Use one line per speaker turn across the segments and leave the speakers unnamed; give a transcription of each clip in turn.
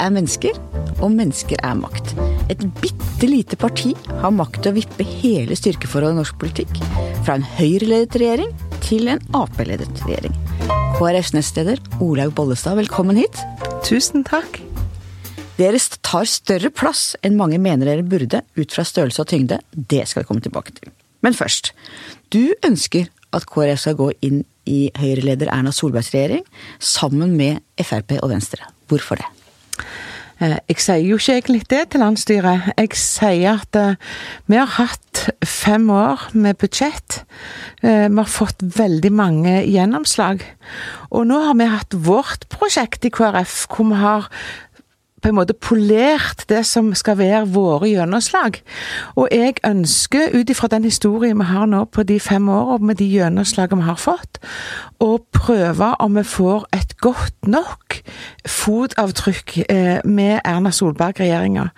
er mennesker, og mennesker er makt. Et bitte lite parti har makt til å vippe hele styrkeforholdet i norsk politikk. Fra en Høyre-ledet regjering til en Ap-ledet regjering. KrFs nestleder Olaug Bollestad, velkommen hit.
Tusen takk.
Dere tar større plass enn mange mener dere burde, ut fra størrelse og tyngde. Det skal vi komme tilbake til. Men først. Du ønsker at KrF skal gå inn i Høyre-leder Erna Solbergs regjering sammen med Frp og Venstre. Hvorfor det?
Eh, jeg sier jo ikke egentlig det til landsstyret. Jeg sier at eh, vi har hatt fem år med budsjett. Eh, vi har fått veldig mange gjennomslag. Og nå har vi hatt vårt prosjekt i KrF, hvor vi har på en måte polert det som skal være våre gjennomslag. Og jeg ønsker, ut ifra den historien vi har nå på de fem årene med de gjennomslagene vi har fått, å prøve om vi får et godt nok fotavtrykk eh, med Erna Solberg-regjeringa.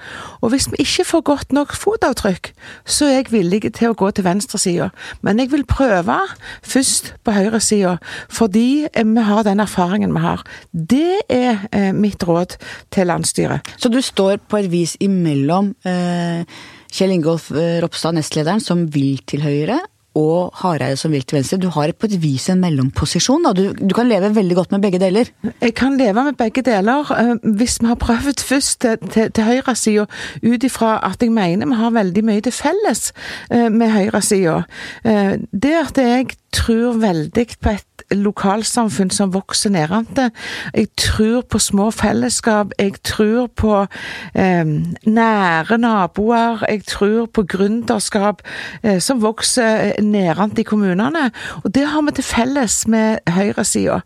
Og hvis vi ikke får godt nok fotavtrykk, så er jeg villig til å gå til venstresida. Men jeg vil prøve først på høyresida, fordi vi har den erfaringen vi har. Det er eh, mitt råd til landsstyret landsstyret.
Så du står på et vis imellom eh, Kjell Ingolf eh, Ropstad, nestlederen, som vil til Høyre, og Hareide som vil til venstre. Du har på et vis en mellomposisjon. Du, du, kan leve veldig godt med begge deler?
Jeg kan leve med begge deler. Eh, hvis vi har prøvd først til, til, til høyresida, ut ifra at jeg mener vi har veldig mye til felles eh, med høyresida. Det at jeg tror veldig på et lokalsamfunn som vokser nedenfra. Jeg tror på små fellesskap. Jeg tror på eh, nære naboer. Jeg tror på gründerskap eh, som vokser nedenfra i kommunene. Og det har vi til felles med høyresida.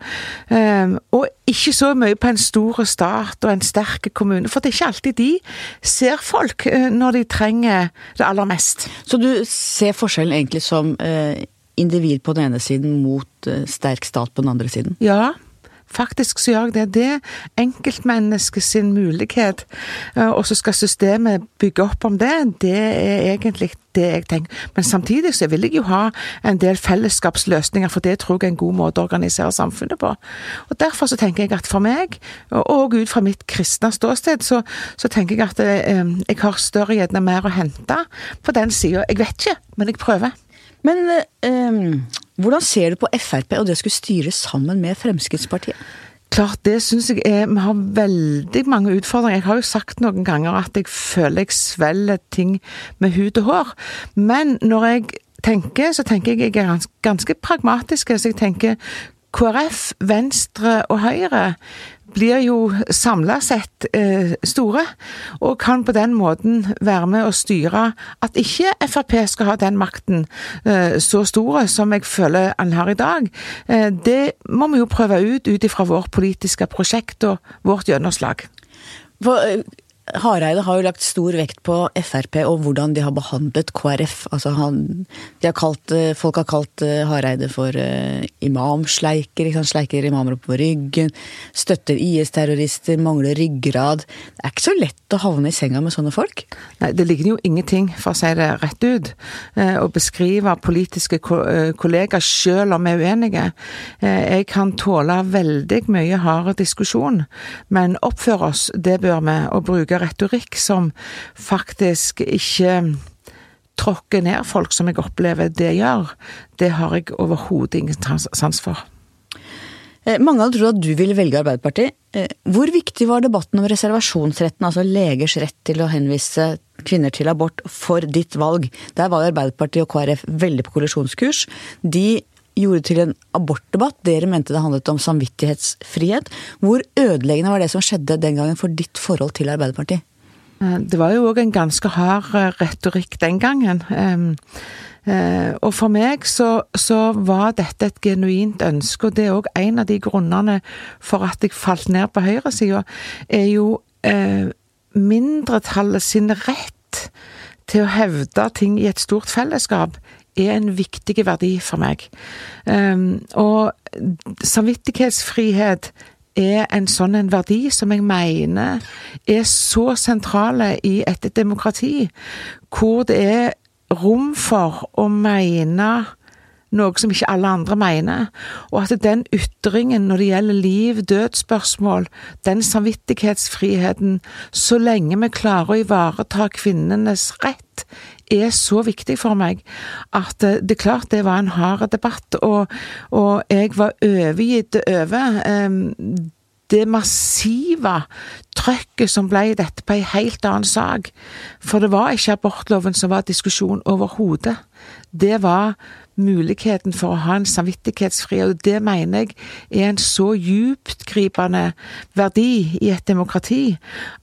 Eh, og ikke så mye på en stor stat og en sterk kommune, for det er ikke alltid de ser folk eh, når de trenger det aller mest.
Så du ser forskjellen egentlig som eh, individ på den ene siden mot eh, sterk stat på den andre siden?
Ja, faktisk så gjør jeg det. Det er enkeltmennesket sin mulighet, eh, og så skal systemet bygge opp om det. Det er egentlig det jeg tenker. Men samtidig så vil jeg jo ha en del fellesskapsløsninger, for det tror jeg er en god måte å organisere samfunnet på. Og Derfor så tenker jeg at for meg, og ut fra mitt kristne ståsted, så, så tenker jeg at eh, jeg har større gjerne mer å hente på den sida. Jeg vet ikke, men jeg prøver.
Men eh, hvordan ser du på Frp og det å skulle styre sammen med Fremskrittspartiet?
Klart, det syns jeg er Vi har veldig mange utfordringer. Jeg har jo sagt noen ganger at jeg føler jeg svelger ting med hud og hår. Men når jeg tenker, så tenker jeg jeg er ganske, pragmatisk. Så jeg tenker KrF, Venstre og Høyre blir jo samla sett eh, store, og kan på den måten være med å styre at ikke Frp skal ha den makten eh, så store som jeg føler han har i dag. Eh, det må vi jo prøve ut ut ifra vårt politiske prosjekt og vårt gjennomslag.
For, Hareide har jo lagt stor vekt på Frp og hvordan de har behandlet KrF. Altså han, har kalt, eh, folk har kalt eh, Hareide for uh, imamsleiker. Sleiker imamer opp på ryggen. Støtter IS-terrorister, mangler ryggrad. Det er ikke så lett å havne i senga med sånne folk?
Nei, det ligger jo ingenting, for å si det rett ut, å beskrive politiske ko kollegaer selv om vi er uenige. jeg kan tåle veldig mye hard diskusjon, men oppføre oss, det bør vi. og bruke retorikk som faktisk ikke tråkker ned folk, som jeg opplever det gjør, det har jeg overhodet ingen sans for.
Eh, mange hadde trodd at du ville velge Arbeiderpartiet. Eh, hvor viktig var debatten om reservasjonsretten, altså legers rett til å henvise kvinner til abort, for ditt valg? Der var jo Arbeiderpartiet og KrF veldig på kollisjonskurs. De gjorde til en abortdebatt. Dere mente det handlet om samvittighetsfrihet. Hvor ødeleggende var det som skjedde den gangen for ditt forhold til Arbeiderpartiet?
Eh, det var jo òg en ganske hard eh, retorikk den gangen. Eh, og for meg så, så var dette et genuint ønske, og det er òg en av de grunnene for at jeg falt ned på høyresida, er jo mindretallet sin rett til å hevde ting i et stort fellesskap er en viktig verdi for meg. Um, og samvittighetsfrihet er en sånn en verdi som jeg mener er så sentrale i et demokrati, hvor det er rom for å mene noe som ikke alle andre mener. Og at den ytringen når det gjelder liv-død-spørsmål, den samvittighetsfriheten, så lenge vi klarer å ivareta kvinnenes rett, er så viktig for meg at eh, det er klart det var en hard debatt, og, og jeg var overgitt over. Um, det massive trøkket som ble dette på en helt annen sak. For det var ikke abortloven som var diskusjon overhodet. Det var muligheten for å ha en samvittighetsfri, og det mener jeg er en så djuptgripende verdi i et demokrati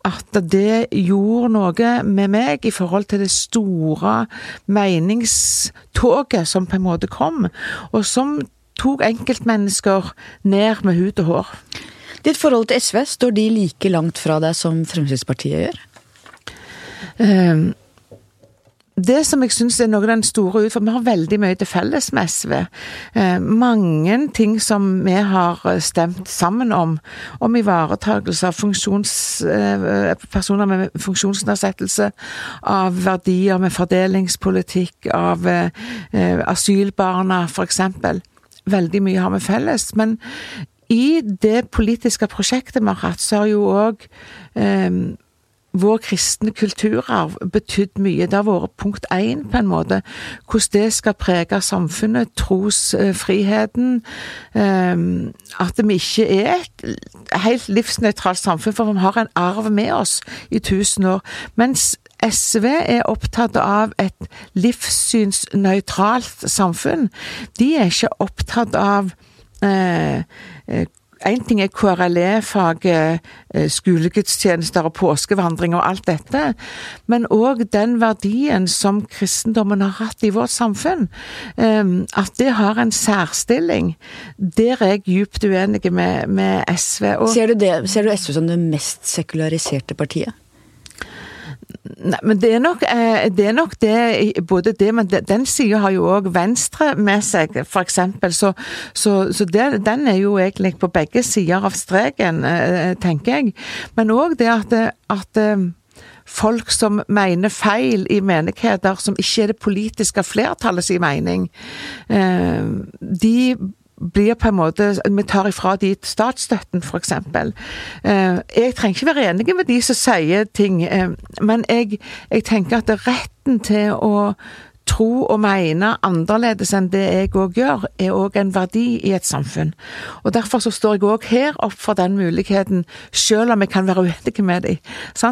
at det gjorde noe med meg i forhold til det store meningstoget som på en måte kom, og som tok enkeltmennesker ned med hud og hår.
Ditt forhold til SV, står de like langt fra deg som Fremskrittspartiet gjør?
Um, det som jeg syns er noe av den store utfordringen Vi har veldig mye til felles med SV. Eh, mange ting som vi har stemt sammen om, om ivaretakelse av eh, personer med funksjonsnedsettelse, av verdier med fordelingspolitikk, av eh, asylbarna f.eks. Veldig mye har vi felles. Men i det politiske prosjektet vi har hatt, så har jo òg eh, vår kristne kulturarv betydd mye. Det har vært punkt én, på en måte. Hvordan det skal prege samfunnet, trosfriheten. Eh, at vi ikke er et helt livsnøytralt samfunn, for vi har en arv med oss i tusen år. Mens SV er opptatt av et livssynsnøytralt samfunn. De er ikke opptatt av Én eh, eh, ting er KRLE-faget, eh, skolegudstjenester og påskevandring og alt dette, men òg den verdien som kristendommen har hatt i vårt samfunn. At det har en særstilling. Der er jeg djupt uenig med, med SV.
Ser du, det, ser du SV som det mest sekulariserte partiet?
Nei, men det er nok eh, det, er nok det både det, men den sida har jo òg Venstre med seg, eksempel. Så, så, så det, den er jo egentlig på begge sider av streken, eh, tenker jeg. Men òg det at, at eh, folk som mener feil i menigheter, som ikke er det politiske flertallet sin mening, de blir på en måte Vi tar ifra de statsstøtten, f.eks. Eh, jeg trenger ikke være enig med de som sier ting, eh, men jeg, jeg tenker at retten til å tro og mene annerledes enn det jeg òg gjør, er òg en verdi i et samfunn. Og Derfor så står jeg òg her opp for den muligheten, selv om jeg kan være uenig med dem.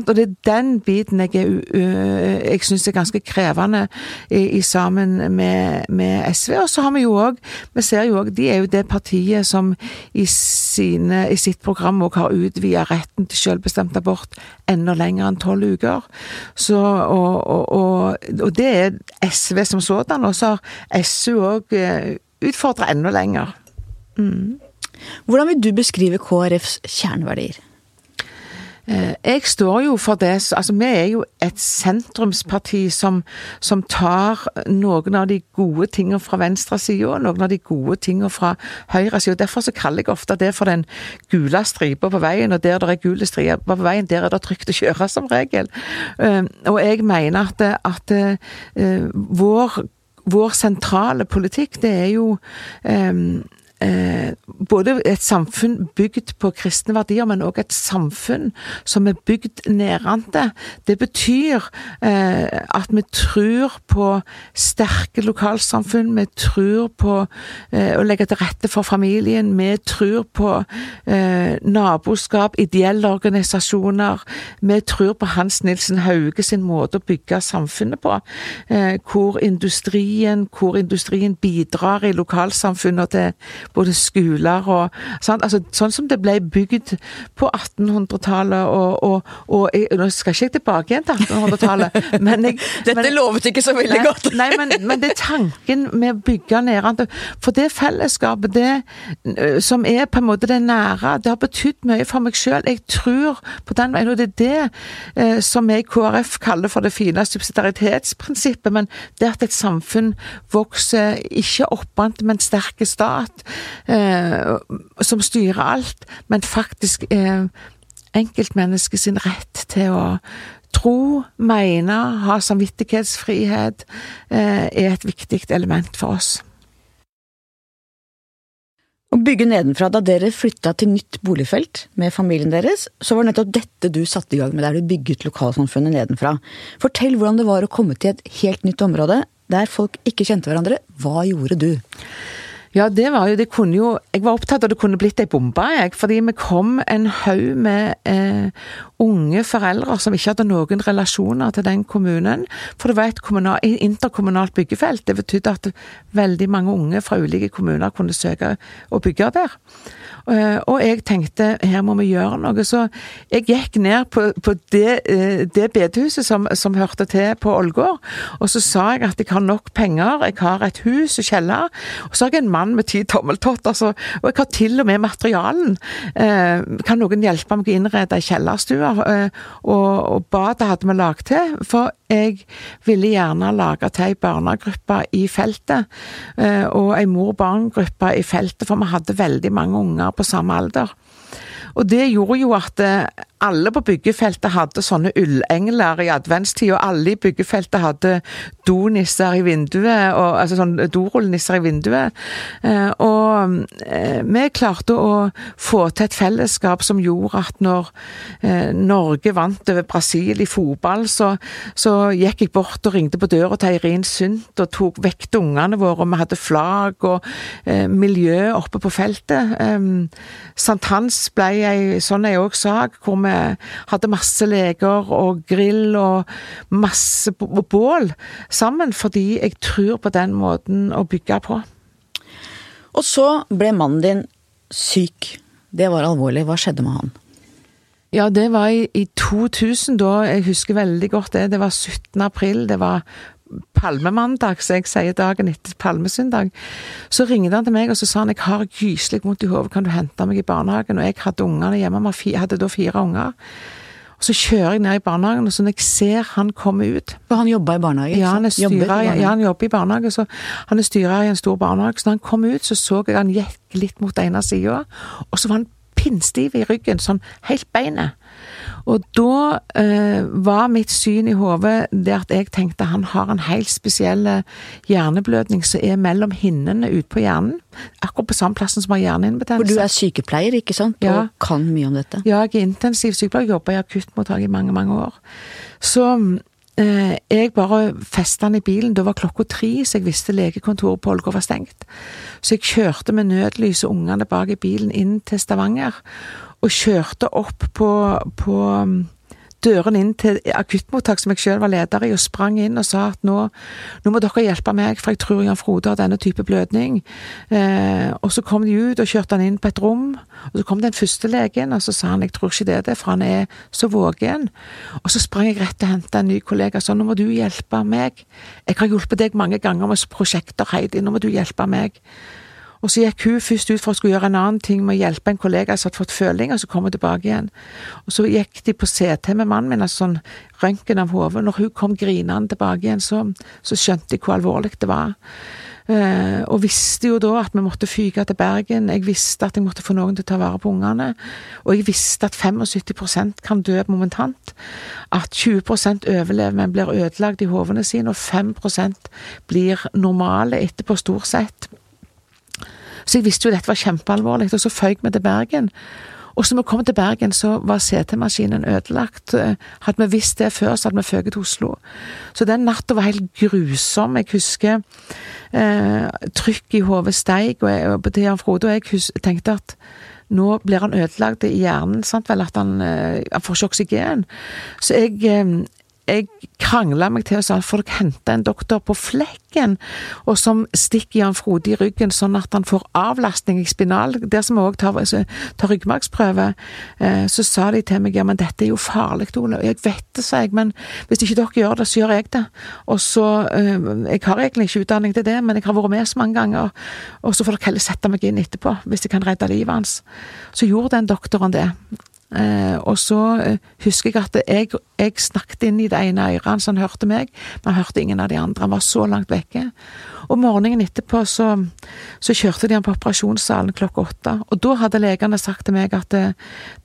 Og det er den biten jeg, er, syns er ganske krevende i, i sammen med, med, SV. Og så har vi jo òg Vi ser jo òg De er jo det partiet som i, sine, i sitt program òg har utvida retten til selvbestemt abort enda lenger enn tolv uker. Så, og, og, og, og det er SV SV som sådan, og så har SU òg eh, utfordra enda lenger.
Mm. Hvordan vil du beskrive KrFs kjerneverdier?
Eh, jeg står jo for det Altså, vi er jo et sentrumsparti som, som tar noen av de gode tingene fra venstresida, og noen av de gode tingene fra høyresida. Derfor så kaller jeg ofte det for den gule stripa på veien, og der det er gule striper på veien, der er det trygt å kjøre, som regel. Eh, og jeg mener at, at uh, vår vår sentrale politikk, det er jo eh, både et samfunn bygd på kristne verdier, men òg et samfunn som er bygd nedenfra. Det betyr eh, at vi tror på sterke lokalsamfunn, vi tror på eh, å legge til rette for familien, vi tror på eh, naboskap, ideelle organisasjoner. Vi tror på Hans Nilsen Hauge sin måte å bygge samfunnet på, eh, hvor industrien, hvor industrien bidrar i lokalsamfunnet til både skoler og sant? Altså, Sånn som det ble bygd på 1800-tallet og, og, og jeg, Nå skal ikke jeg tilbake igjen til 1800-tallet, men jeg,
Dette
men,
lovet ikke så veldig
nei,
godt.
nei, men, men, det er tanken med å bygge nedenfra. For det fellesskapet, det som er på en måte det nære, det har betydd mye for meg sjøl. Jeg tror på den veien, og det er det eh, som vi i KrF kaller for det fine subsidiaritetsprinsippet. Men det at et samfunn vokser ikke oppant med en sterk stat, som styrer alt, men faktisk eh, sin rett til å tro, mene, ha samvittighetsfrihet, eh, er et viktig element for oss.
Å bygge nedenfra. Da dere flytta til nytt boligfelt med familien deres, så var nettopp dette du satte i gang med der du bygget lokalsamfunnet nedenfra. Fortell hvordan det var å komme til et helt nytt område der folk ikke kjente hverandre. Hva gjorde du?
Ja, det var jo Det kunne jo Jeg var opptatt av det kunne blitt ei bombe, jeg. Fordi vi kom en haug med eh, unge foreldre som ikke hadde noen relasjoner til den kommunen. For det var et kommunal, interkommunalt byggefelt. Det betydde at veldig mange unge fra ulike kommuner kunne søke å bygge der. Eh, og jeg tenkte her må vi gjøre noe, så jeg gikk ned på, på det, eh, det bedehuset som, som, hørte til på Ålgård, og så sa jeg at jeg har nok penger, jeg har et hus og kjeller, og så har jeg en mann med ti tommeltotter, altså, og jeg har til og med materialen. Eh, kan noen hjelpe meg å innrede ei kjellerstue? Og, og badet hadde vi lagd til, for jeg ville gjerne lage til ei barnegruppe i feltet, og ei mor-barn-gruppe i feltet, for vi hadde veldig mange unger på samme alder. Og det gjorde jo at alle på byggefeltet hadde sånne ullengler i adventstid, og alle i byggefeltet hadde donisser i vinduet, og, altså sånn dorullnisser i vinduet. Eh, og eh, vi klarte å få til et fellesskap som gjorde at når eh, Norge vant over Brasil i fotball, så, så gikk jeg bort og ringte på døra til Eirin Sundt og tok vekk ungene våre, og vi hadde flagg og miljø oppe på feltet. Sankthans ble ei sånn ei òg sak, hvor vi hadde masse leker og grill og masse bål sammen, fordi jeg tror på den måten å bygge på.
Og så ble mannen din syk. Det var alvorlig. Hva skjedde med han?
Ja, det var i, i 2000, da. Jeg husker veldig godt det. Det var 17. april. Det var palmemandag, så jeg sier dagen etter palmesøndag. Så ringte han til meg og så sa han jeg har gyselig vondt i hodet, kan du hente meg i barnehagen? Og jeg hadde ungene hjemme, jeg hadde da fire unger. Og Så kjører jeg ned i barnehagen, og så når jeg ser han komme ut
For han jobba i barnehage?
Ja, han er styrer, ja, han jobber i barnehage. så Han er styrer i en stor barnehage. Så når han kom ut, så så jeg han gikk litt mot ene sida, og så var han pinnstiv i ryggen, sånn helt beinet. Og da eh, var mitt syn i hodet det at jeg tenkte han har en helt spesiell eh, hjerneblødning som er mellom hinnene ute på hjernen. Akkurat på samme plassen som har hjernehinnebetennelse.
For du er sykepleier, ikke sant? Ja. Og kan mye om dette?
Ja, jeg er intensivsykepleier, jobba i akuttmottak i mange, mange år. Så eh, jeg bare festa den i bilen. Da var klokka tre, så jeg visste legekontoret på Ålgård var stengt. Så jeg kjørte med nødlys og ungene bak i bilen inn til Stavanger og kjørte opp på, på um, døren inn til akuttmottak som jeg selv var leder i, og sprang inn og sa at nå, nå må dere hjelpe meg, for jeg tror Jan Frode har denne type blødning. Eh, og så kom de ut og kjørte han inn på et rom, og så kom den første legen, og så sa han jeg tror ikke det er det, for han er så vågen. Og så sprang jeg rett til å hente en ny kollega og sa nå må du hjelpe meg. Jeg har hjulpet deg mange ganger med prosjekter, Heidi, nå må du hjelpe meg. Og så gikk hun først ut for å skulle gjøre en annen ting med å hjelpe en kollega som hadde fått føling, og så kom hun tilbake igjen. Og så gikk de på CT med mannen min, altså sånn røntgen av hodet. Når hun kom grinende tilbake igjen, så, så skjønte de hvor alvorlig det var. Uh, og visste jo da at vi måtte fyke til Bergen. Jeg visste at jeg måtte få noen til å ta vare på ungene. Og jeg visste at 75% kan dø momentant. At 20 overlever, men blir ødelagt i hodene sine. Og 5% blir normale etterpå, stort sett. Så jeg visste jo dette var kjempealvorlig, og så føyk vi til Bergen. Og så vi kom til Bergen, så var CT-maskinen ødelagt. Hadde vi visst det før, så hadde vi føket til Oslo. Så den natta var helt grusom. Jeg husker eh, trykk i hodet steig, og, jeg, og Frode og jeg tenkte at nå blir han ødelagt i hjernen, sant vel, at han, eh, han får ikke oksygen. Så jeg, eh, jeg krangla meg til og sa får dere hente en doktor på flekken, og som stikker Jan Frode i ryggen sånn at han får avlastning i spinal, der som vi òg tar, altså, tar ryggmargsprøve. Eh, så sa de til meg ja, men dette er jo farlig, Ole. Jeg vet det, sa jeg, men hvis ikke dere gjør det, så gjør jeg det. Og så eh, Jeg har egentlig ikke utdanning til det, men jeg har vært med så mange ganger, og så får dere heller sette meg inn etterpå, hvis jeg kan redde livet hans. Så gjorde den doktoren det. Eh, og så eh, husker jeg at jeg, jeg, snakket inn i det ene øret hans, han hørte meg, men han hørte ingen av de andre. Han var så langt vekke. Og morgenen etterpå så, så kjørte de han på operasjonssalen klokka åtte. Og da hadde legene sagt til meg at det,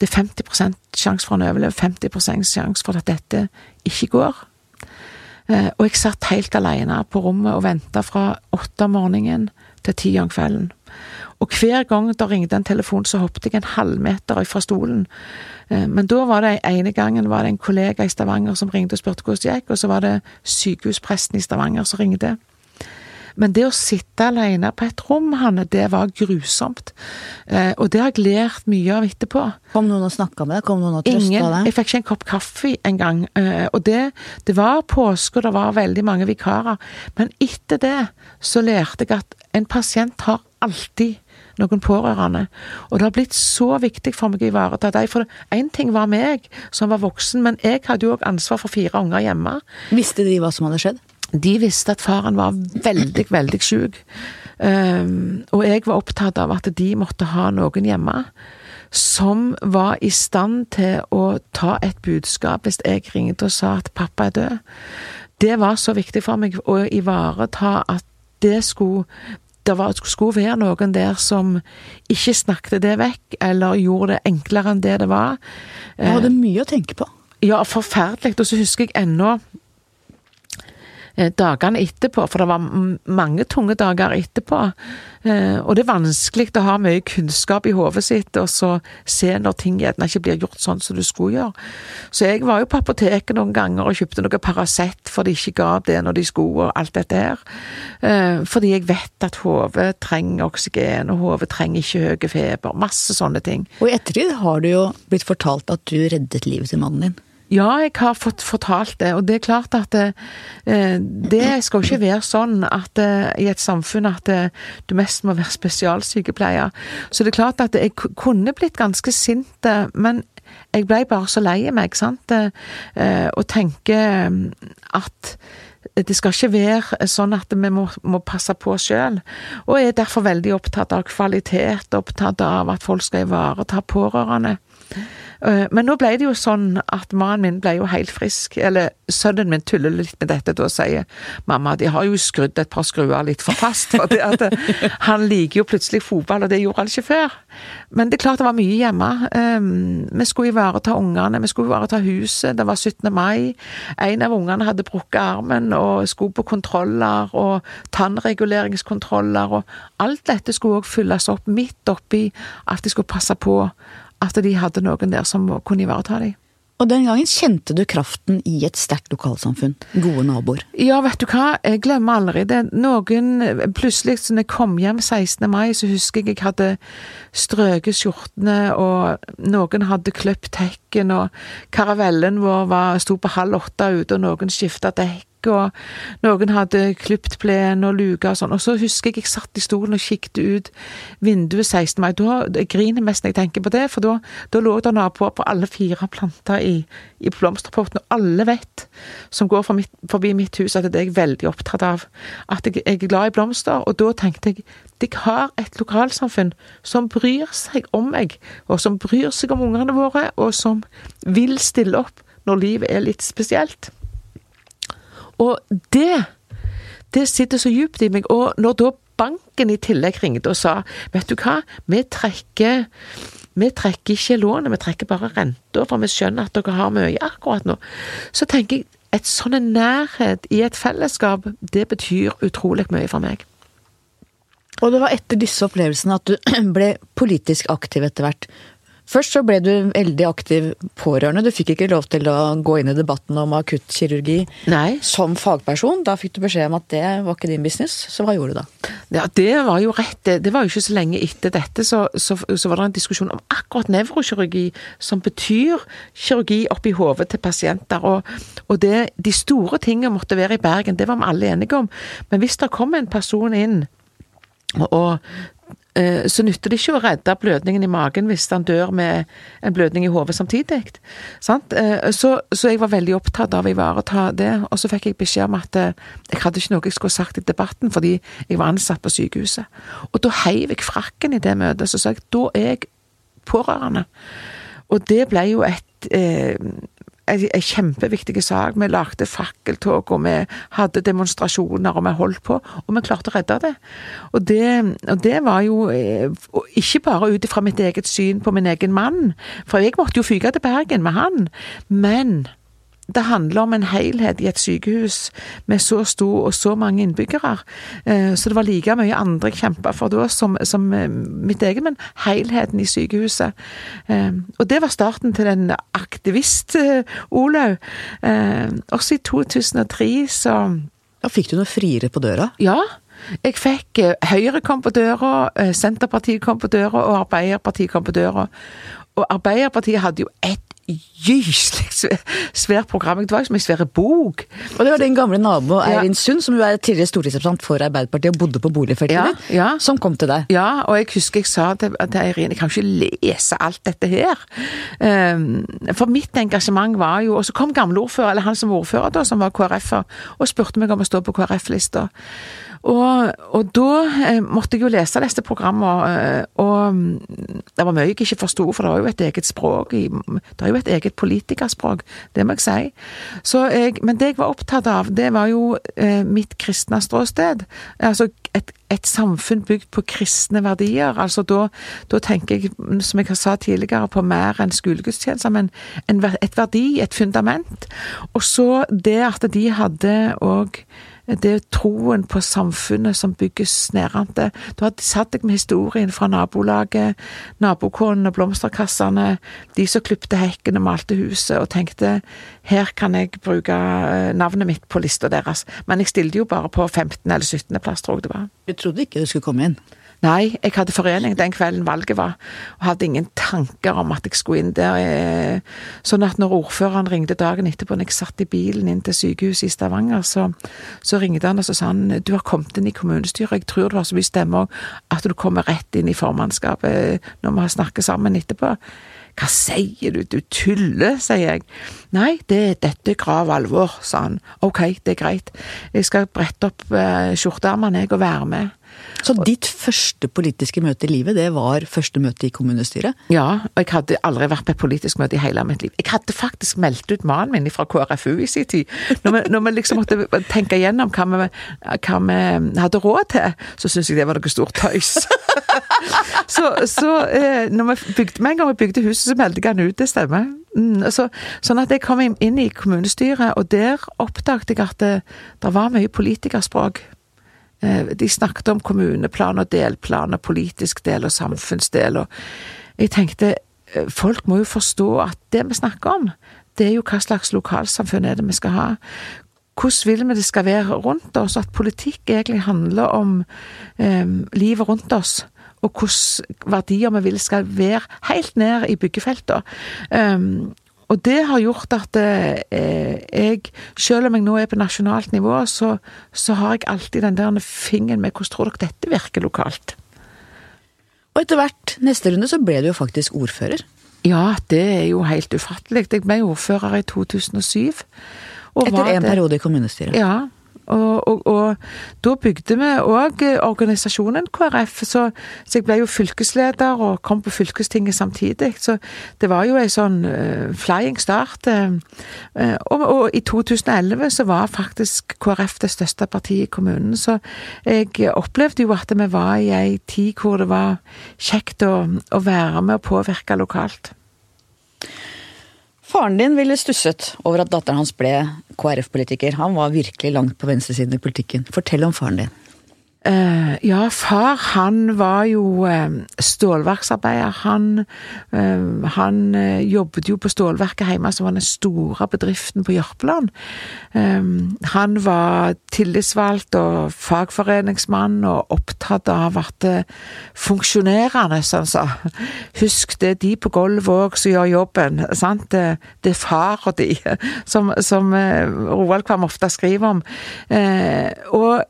det er 50 sjanse for å overleve, 50% sjanse for at dette ikke går. Eh, og jeg satt helt alene på rommet og venta fra åtte om morgenen til ti om kvelden. Og hver gang det ringte en telefon, så hoppet jeg en halvmeter fra stolen. Eh, men da var det ene gangen var det en kollega i Stavanger som ringte og spurte hvordan det gikk, og så var det sykehuspresten i Stavanger som ringte. Men det å sitte alene på et rom, Hanne, det var grusomt. Eh, og det har jeg lært mye av etterpå.
Kom noen og snakka med deg? Kom noen og trøsta deg?
Jeg fikk ikke en kopp kaffe engang. Eh, og det, det var påske, og det var veldig mange vikarer. Men etter det så lærte jeg at en pasient har alltid noen pårørende. Og det har blitt så viktig for meg å ivareta dem. For én ting var meg som var voksen, men jeg hadde jo òg ansvar for fire unger hjemme.
Visste de hva som hadde skjedd?
De visste at faren var veldig, veldig syk. Um, og jeg var opptatt av at de måtte ha noen hjemme som var i stand til å ta et budskap hvis jeg ringte og sa at pappa er død. Det var så viktig for meg å ivareta at det skulle det var, skulle være noen der som ikke snakket det vekk, eller gjorde det enklere enn det det var.
Jeg hadde mye å tenke på.
Ja, forferdelig. Og så husker jeg ennå Eh, dagene etterpå, for det var mange tunge dager etterpå. Eh, og det er vanskelig å ha mye kunnskap i hodet sitt, og så se når ting gjerne ikke blir gjort sånn som du skulle gjøre. Så jeg var jo på apoteket noen ganger og kjøpte noe Paracet, for de ikke ga det når de skulle, og alt dette her. Eh, fordi jeg vet at hodet trenger oksygen, og hodet trenger ikke høy feber. Masse sånne ting.
Og i ettertid har du jo blitt fortalt at du reddet livet til mannen din.
Ja, jeg har fått fortalt det, og det er klart at det, eh, det skal jo ikke være sånn at eh, i et samfunn at eh, du mest må være spesialsykepleier. Så det er klart at jeg kunne blitt ganske sint, men jeg ble bare så lei meg, sant, og tenker at det skal ikke være sånn at vi må, må passe på oss sjøl, og er derfor veldig opptatt av kvalitet, opptatt av at folk skal ivareta pårørende. Eh, men nå ble det jo sånn at mannen min ble jo helt frisk. Eller sønnen min tuller litt med dette og sier mamma, de har jo skrudd et par skruer litt for fast. For at eh, han liker jo plutselig fotball, og det gjorde han ikke før. Men det er klart det var mye hjemme. Eh, vi skulle ivareta ungene, vi skulle ivareta huset. Det var 17. mai. En av ungene hadde brukket armen og skulle på kontroller og tannreguleringskontroller. Og alt dette skulle òg fylles opp midt oppi at de skulle passe på at de hadde noen der som kunne ivareta dem.
Og den gangen kjente du kraften i et sterkt lokalsamfunn. Gode naboer.
Ja, vet du hva, jeg glemmer aldri det. Noen Plutselig, når jeg kom hjem 16. mai, så husker jeg jeg hadde strøket skjortene, og noen hadde kløpt hekken, og karavellen vår var, sto på halv åtte ute, og noen skifta dekk og noen hadde klipt plenen og luka og sånn. Og så husker jeg jeg satt i stolen og kikket ut vinduet 16. mai. Da jeg griner mest når jeg tenker på det, for da, da lå det naboer på alle fire planter i, i blomsterporten, og alle vet, som går forbi mitt, forbi mitt hus, at det er jeg veldig opptatt av. At jeg, jeg er glad i blomster, og da tenkte jeg jeg har et lokalsamfunn som bryr seg om meg, og som bryr seg om ungene våre, og som vil stille opp når livet er litt spesielt. Og det, det sitter så djupt i meg. Og når da banken i tillegg ringte og sa vet du hva, vi trekker vi trekker ikke lånet, vi trekker bare renta, for vi skjønner at dere har mye akkurat nå. Så tenker jeg et sånn nærhet i et fellesskap, det betyr utrolig mye for meg.
Og det var etter disse opplevelsene at du ble politisk aktiv etter hvert. Først så ble du veldig aktiv pårørende. Du fikk ikke lov til å gå inn i debatten om akuttkirurgi som fagperson. Da fikk du beskjed om at det var ikke din business. Så hva gjorde du da?
Ja, Det var jo rett. Det var jo ikke så lenge etter dette så, så, så var det en diskusjon om akkurat nevrokirurgi, som betyr kirurgi oppi hodet til pasienter. Og, og det, de store tingene måtte være i Bergen, det var vi alle enige om. Men hvis det kom en person inn og, så nytter det ikke å redde blødningen i magen hvis han dør med en blødning i hodet samtidig. Eh, så, så, jeg var veldig opptatt av å ivareta det, og så fikk jeg beskjed om at eh, jeg hadde ikke noe jeg skulle sagt i debatten fordi jeg var ansatt på sykehuset. Og da heiv jeg frakken i det møtet, så sa jeg da er jeg pårørende. Og det ble jo et eh, en, kjempeviktig sak. Vi lagde fakkeltog, og vi hadde demonstrasjoner, og vi holdt på. Og vi klarte å redde det. Og det, og det var jo eh, ikke bare ut ifra mitt eget syn på min egen mann, for jeg måtte jo fyke til Bergen med han, men det handler om en helhet i et sykehus med så stor og så mange innbyggere. Eh, så det var like mye andre jeg kjempa for da som, som eh, mitt eget, men helheten i sykehuset. Eh, og det var starten til den aktivist, Olaug. Også i 2003 så
Ja, Fikk du noe friere på døra?
Ja. Jeg fikk Høyre kom på døra, Senterpartiet kom på døra, og Arbeiderpartiet kom på døra. Og Arbeiderpartiet hadde jo ett gyselig svært program. Det var som en svær bok.
Og det var din gamle nabo Eirin Sund, som jo er tidligere stortingsrepresentant for Arbeiderpartiet og bodde på boligfeltet
ja, ja.
som kom til deg.
Ja, og jeg husker jeg sa til, til Eirin jeg kan ikke lese alt dette her. Um, for mitt engasjement var jo Og så kom gamleordfører, eller han som var ordfører da, som var KrF-er, og spurte meg om å stå på KrF-lista. Og, og, da eh, måtte jeg jo lese disse programmene, eh, og mm, det var mye jeg ikke forsto, for det var jo et eget språk Det er jo et eget politikerspråk, det må jeg si. Jeg, men det jeg var opptatt av, det var jo eh, mitt kristne ståsted. Altså et, et, samfunn bygd på kristne verdier. Altså da, da, tenker jeg, som jeg sa tidligere, på mer enn skolegudstjenester, men en, et verdi, et fundament. Og så det at de hadde òg det er troen på samfunnet som bygges nedenfra. Da satt jeg med historien fra nabolaget, nabokonene, blomsterkassene, de som klipte hekken og malte huset, og tenkte her kan jeg bruke eh, navnet mitt på lista deres. Men jeg stilte jo bare på 15. eller 17. plass, tror jeg det var.
Du trodde ikke du skulle komme inn?
Nei, jeg hadde forening den kvelden valget var, og hadde ingen tanker om at jeg skulle inn der. Eh, sånn at når ordføreren ringte dagen etterpå, når jeg satt i bilen inn til sykehuset i Stavanger, så, så ringte han og så sa han du har kommet inn i kommunestyret, jeg tror du har så mye stemmer at du kommer rett inn i formannskapet når vi har snakket sammen etterpå. Hva sier du, du tuller, sier jeg. Nei, det, dette er grav alvor, sa han. Ok, det er greit. Jeg skal brette opp eh, skjorteermene, jeg, og være med.
Så ditt første politiske møte i livet, det var første møte i kommunestyret?
Ja, og jeg hadde aldri vært på et politisk møte i hele mitt liv. Jeg hadde faktisk meldt ut mannen min fra KrFU i sin tid. Når vi, når vi liksom måtte tenke igjennom hva vi, hva vi hadde råd til, så syns jeg det var noe stort tøys. så, så eh, når vi bygde, med en gang vi bygde huset, så meldte jeg han ut, det stemmer. Mm, så, sånn at jeg kom inn i kommunestyret, og der oppdaget jeg at det, det var mye politikerspråk. Eh, de snakket om kommuneplan og delplan og politisk del og samfunnsdel, og jeg tenkte eh, folk må jo forstå at det vi snakker om, det er jo hva slags lokalsamfunn er det vi skal ha. Hvordan vil vi det skal være rundt oss, at politikk egentlig handler om eh, livet rundt oss og hvilke verdier vi vil skal være helt ned i byggefeltene. Um, og det har gjort at eh, jeg, selv om jeg nå er på nasjonalt nivå, så, så har jeg alltid den der fingeren med hvordan tror dere dette virker lokalt.
Og etter hvert, neste runde, så ble du jo faktisk ordfører.
Ja, det er jo helt ufattelig. Jeg ble ordfører i 2007.
Etter en periode i kommunestyret?
Ja. Og, og, og, da bygde vi òg organisasjonen KrF, så, så, jeg ble jo fylkesleder og kom på fylkestinget samtidig. Så det var jo en sånn uh, flying start. Uh, og, og, i 2011 så var faktisk KrF det største partiet i kommunen, så jeg opplevde jo at vi var i ei tid hvor det var kjekt å, å være med og påvirke lokalt.
Faren din ville stusset over at datteren hans ble KrF-politiker. Han var virkelig langt på venstresiden i politikken. Fortell om faren din.
Uh, ja, far han var jo uh, stålverksarbeider. Han, uh, han jobbet jo på stålverket hjemme, som var den store bedriften på Jørpeland. han var tillitsvalgt og fagforeningsmann og opptatt av at funksjonærene, som han sa Husk, det er de på gulvet òg som gjør jobben. sant? Det, det er far og de, som, som Roald Kvam ofte skriver om. og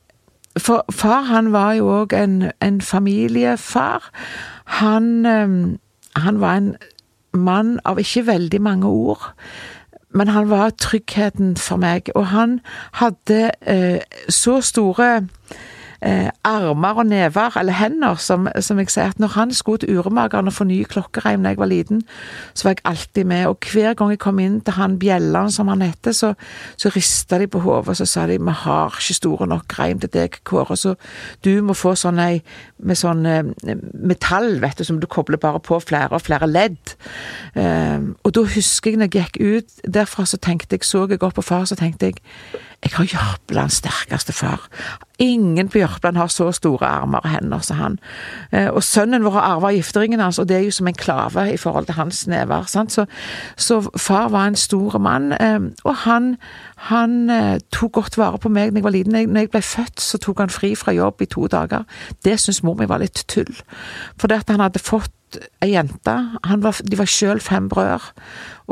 for far, han var jo òg en, en, familiefar. Han, han var en mann av ikke veldig mange ord, men han var tryggheten for meg. Og han hadde eh, så store eh, armer og never, eller hender, som, som, jeg sier at når han skulle til uremakeren og fornye ny klokkereim da jeg var liten, så var jeg alltid med. Og hver gang jeg kom inn til han Bjelland, som han heter, så, så rista de på hodet og så sa de vi har ikke store nok reim til deg, Kåre, så du må få sånn ei med sånn eh, metall, vet du, som du kobler bare på flere og flere ledd. Eh, og da husker jeg når jeg gikk ut derfra, så tenkte jeg, så jeg opp på far, så tenkte jeg jeg har Jørpelands sterkeste far. Ingen på Jørpeland har så store armer og hender som han. Eh, og sønnen vår har arva gifteringen hans, og det er jo som en klave i forhold til hans never. Så, så, far var en stor mann, eh, og han, han eh, tok godt vare på meg da jeg var liten. Når jeg ble født, så tok han fri fra jobb i to dager. Det syntes mor mi var litt tull. For det at han hadde fått ei jente. Var, de var sjøl fem brødre.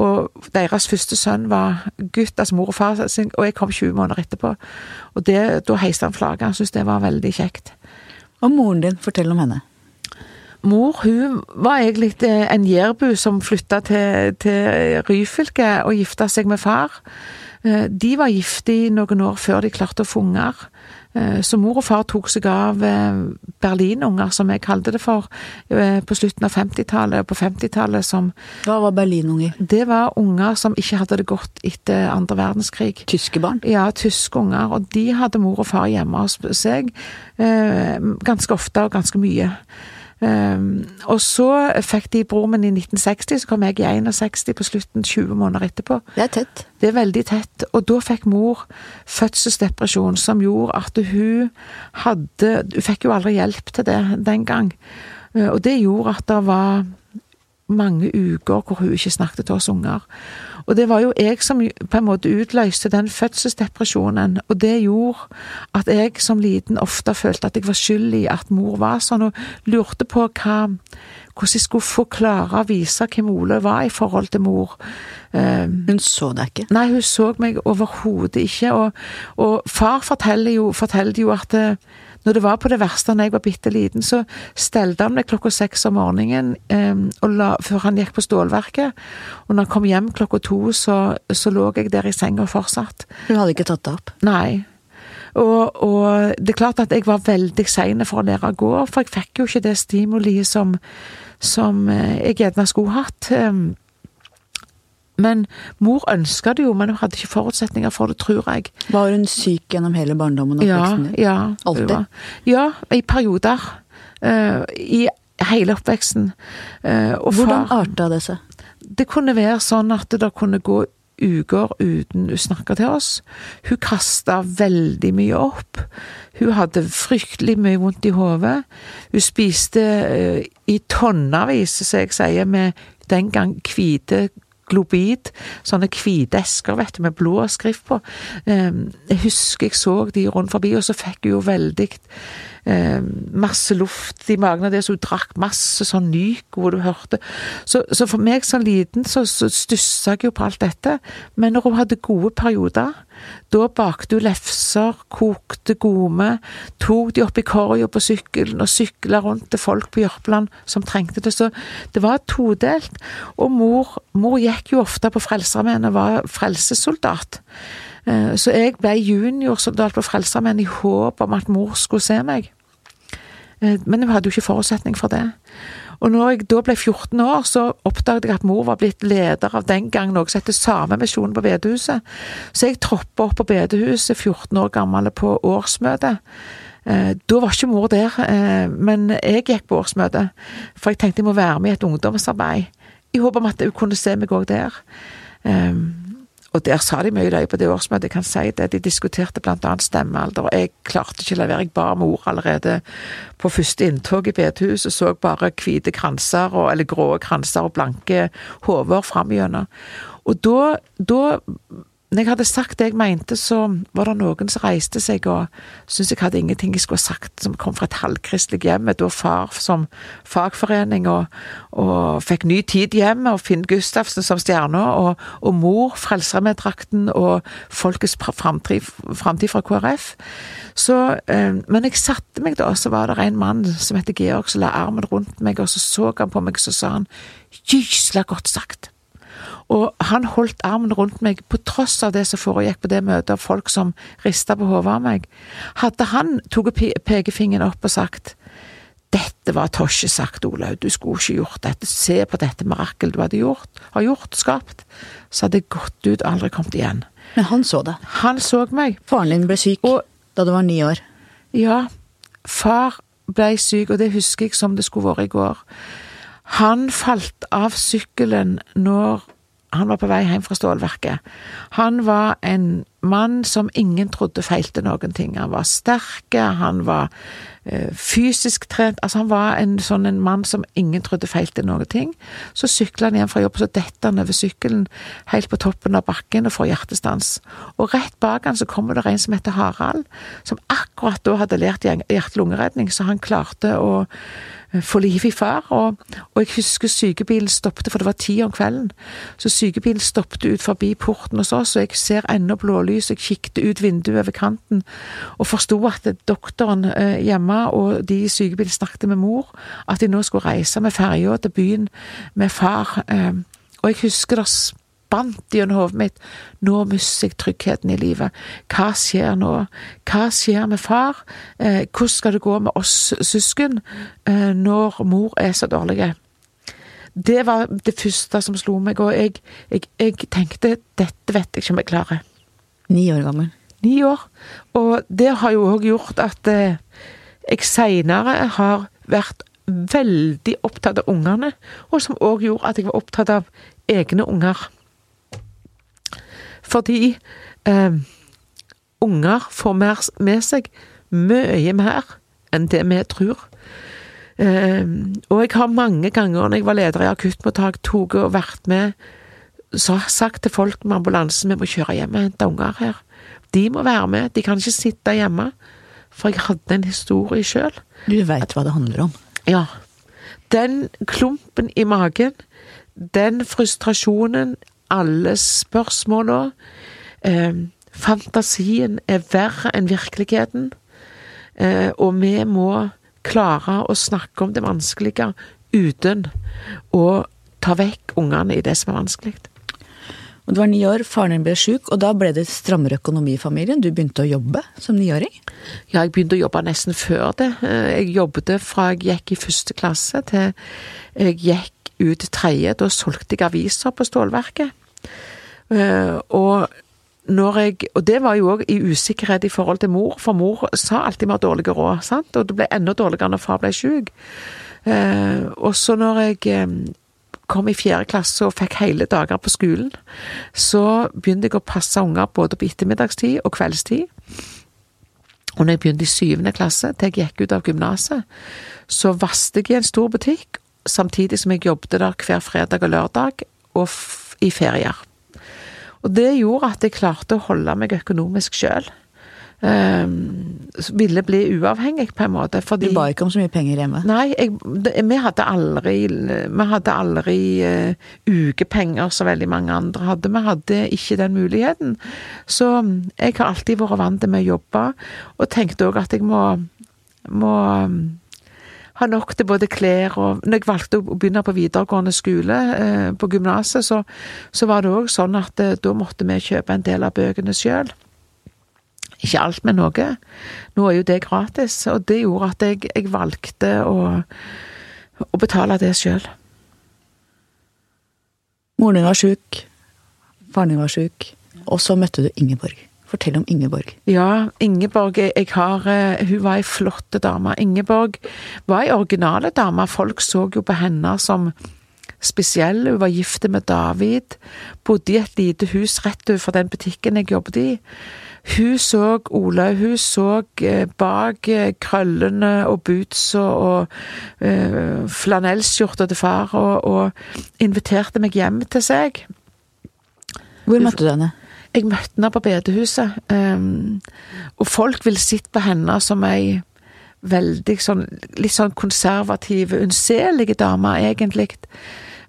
Og deres første sønn var gutt, altså mor og far, og jeg kom 20 måneder etterpå. Og det, da heiste han flagget. Han syntes det var veldig kjekt.
Og moren din, fortell om henne.
Mor hun var egentlig en jærbu som flytta til, til Ryfylke og gifta seg med far. Eh, de var gifte noen år før de klarte å få unger. Eh, så mor og far tok seg av eh, berlinunger, som jeg kalte det for, eh, på slutten av 50-tallet og på 50-tallet som
Hva var berlinunger?
Det var unger som ikke hadde det godt etter andre verdenskrig.
Tyske barn?
Ja, tyske unger. Og de hadde mor og far hjemme hos seg ganske ofte og ganske mye. Um, og så fikk de broren min i 1960, så kom jeg i 61 på slutten, 20 måneder etterpå.
Det er tett.
Det er veldig tett. Og da fikk mor fødselsdepresjon, som gjorde at hun hadde Hun fikk jo aldri hjelp til det den gang. Uh, og det gjorde at det var mange uker hvor hun ikke snakket til oss unger. Og det var jo jeg som på en måte utløste den fødselsdepresjonen, og det gjorde at jeg som liten ofte følte at jeg var skyld i at mor var sånn, og lurte på hva, hvordan jeg skulle få klare å vise hvem Ole var i forhold til mor.
Um, hun så deg ikke?
Nei, hun så meg overhodet ikke, og, og far forteller jo, forteller jo at uh, når det var på det verste da jeg var bitte liten, så stelte han meg klokka seks om morgenen um, la, før han gikk på stålverket. Og når han kom hjem klokka to, så, så lå jeg der i senga fortsatt.
Hun hadde ikke tatt det opp?
Nei. Og, og, det er klart at jeg var veldig sein for å lære å gå, for jeg fikk jo ikke det stimuliet som, som eh, jeg gjerne skulle hatt. Men mor ønska det jo, men hun hadde ikke forutsetninger for det, tror jeg.
Var hun syk gjennom hele barndommen og
oppveksten? Ja, ja.
Alltid?
Ja, i perioder. Uh, I hele oppveksten.
Uh, Hvordan far, arta det seg?
Det kunne være sånn at det kunne gå uker uten hun snakka til oss. Hun kasta veldig mye opp. Hun hadde fryktelig mye vondt i hodet. Hun spiste uh, i tonnevis, som jeg sier, med den gang hvite globid, sånne hvite esker, vet du, med blå skrift på. Ehm, jeg husker jeg så de rundt forbi, og så fikk jeg jo veldig ehm, masse luft i magen av det, så hun drakk masse sånn nyk, hvor du hørte. Så, så for meg som liten, så, så stussa jeg jo på alt dette, men når hun hadde gode perioder, da bakte hun lefser, kokte gome, tok de opp i korja på sykkelen og sykla rundt til folk på Jørpeland som trengte det. Så det var todelt. Og mor, mor gikk jo ofte på Frelsesarmeen og var frelsessoldat. Eh, så jeg ble juniorsoldat på Frelsesarmeen i håp om at mor skulle se meg. Eh, men hun hadde jo ikke forutsetning for det. Og når jeg da ble 14 år, så oppdaget jeg at mor var blitt leder av den gang noe som heter Samemisjonen på bedehuset. Så jeg troppa opp på bedehuset 14 år gammel på årsmøtet. Eh, da var ikke mor der, eh, men jeg gikk på årsmøtet, for jeg tenkte jeg må være med i et ungdomsarbeid. I håp om at hun kunne se meg òg der. Og der sa de mye løye på det årsmøtet, jeg kan si det. De diskuterte annet stemmealder, og jeg klarte ikke å la være. Jeg ba mor allerede på første inntog i bedehuset, så bare hvite kranser, og, eller grå kranser og blanke hoder fram. Og da, da når jeg hadde sagt det jeg mente, så var det noen som reiste seg og syntes jeg hadde ingenting jeg skulle ha sagt som kom fra et halvkristelig hjem, med da far som fagforening, og, og fikk ny tid hjemme, og Finn Gustavsen som stjerne, og, og mor, Frelsesarmeen-drakten og Folkets framtid fra KrF. Så, øh, men jeg satte meg da, så var det en mann som heter Georg, som la armen rundt meg, og så så han på meg, så sa han 'gysla godt sagt'. Og han holdt armen rundt meg på tross av det som foregikk på det møtet, av folk som rista på hodet av meg. Hadde han tatt pekefingeren opp og sagt dette var tosje sagt, Olaug, du skulle ikke gjort dette, se på dette mirakelet du hadde gjort, har gjort, skapt, så hadde det gått ut aldri kommet igjen.
Men han så det.
Han så meg.
Faren din ble syk
Og-
da du var ni år.
Ja, far ble syk, og det husker jeg som det skulle vært i går. Han falt av sykkelen når han var på vei hjem fra stålverket. Han var en mann som ingen trodde feilte noen ting. Han var sterk, han var eh, fysisk trent. Altså, han var en sånn en mann som ingen trodde feilte noen ting. Så sykla han hjem fra jobb, så detter han over sykkelen helt på toppen av bakken og får hjertestans. Og rett bak han så kommer det en som heter Harald, som akkurat da hadde lært hjert- hjerte-lungeredning, så han klarte å eh, livet liv i far. Og, og jeg husker sykebilen stoppet, for det var ti om kvelden. Så sykebilen stoppet ut forbi porten hos oss, og jeg ser ennå blålys. Jeg kikket ut vinduet over kanten og forsto at doktoren eh, hjemme og de i sykebilen snakket med mor, at de nå skulle reise med ferja til byen med far. Eh, og jeg husker det spant gjennom hodet mitt. Nå mister jeg tryggheten i livet. Hva skjer nå? Hva skjer med far? Eh, hvordan skal det gå med oss søsken eh, når mor er så dårlig? Det var det første som slo meg, og jeg, jeg, jeg tenkte dette vet jeg ikke om jeg klarer.
Ni år gammel.
Ni år. Og det har jo òg gjort at eh, jeg seinere har vært veldig opptatt av ungene, og som òg gjorde at jeg var opptatt av egne unger. Fordi eh, unger får mer, med seg mye mer enn det vi tror. Eh, og jeg har mange ganger når jeg var leder i akuttmottak, tatt og vært med så har jeg sagt til folk med ambulansen vi må kjøre hjem og hente unger her. De må være med, de kan ikke sitte hjemme. For jeg hadde en historie sjøl.
Du veit hva det handler om.
Ja. Den klumpen i magen, den frustrasjonen, alle spørsmåla eh, Fantasien er verre enn virkeligheten, eh, og vi må klare å snakke om det vanskelige uten å ta vekk ungene i det som er vanskelig.
Du var ni år, faren din ble sjuk, og da ble det strammere økonomi i familien. Du begynte å jobbe som niåring.
Ja, jeg begynte å jobbe nesten før det. Eh, Jeg jobbet fra jeg gikk i første klasse til jeg gikk ut tredje. Da solgte jeg aviser på stålverket. Eh, Og når jeg, og det var jo òg i usikkerhet i forhold til mor, for mor sa alltid vi har dårlige råd, sant? og det ble enda dårligere når far ble syk. Eh, Og så når jeg eh, kom i fjerde klasse og fikk hele dager på skolen, så begynte jeg å passe unger både på ettermiddagstid og kveldstid. Og når jeg begynte i syvende klasse, til jeg gikk ut av gymnaset, så vasket jeg i en stor butikk, samtidig som jeg jobbet der hver fredag og lørdag, og i ferier. Og det gjorde at jeg klarte å holde meg økonomisk sjøl. ville bli uavhengig, på en måte. Fordi
Du ba ikke om så mye penger hjemme.
Nei, jeg, det, vi hadde aldri Vi hadde aldri uh, ukepenger som veldig mange andre hadde. Vi hadde ikke den muligheten. Så jeg har alltid vært vant med å jobbe, og tenkte òg at jeg må, må um, ha nok til både klær og Når jeg valgte å begynne på videregående skole, eh, på gymnaset, så, så var det òg sånn at eh, da måtte vi kjøpe en del av bøkene sjøl. Ikke alt, men noe. Nå er jo det gratis, og det gjorde at jeg, jeg valgte å, å betale det sjøl.
Moren din var sjuk, faren din var sjuk, og så møtte du Ingeborg. Fortell om Ingeborg.
Ja, Ingeborg jeg, har, eh, Hun var ei flott dame. Ingeborg var ei originale dame. Folk så jo på henne som spesiell. Hun var gift med David. Bodde i et lite hus rett overfor den butikken jeg jobbet i. Hun så Olaug, hun så eh, bak eh, krøllene og bootsa og uh, flanellskjorta til far, og, og inviterte meg hjem til seg.
Hvor møtte du henne?
Jeg møtte henne på bedehuset, um, og folk ville sett på henne som ei veldig sånn litt sånn konservativ, unnselig dame, egentlig.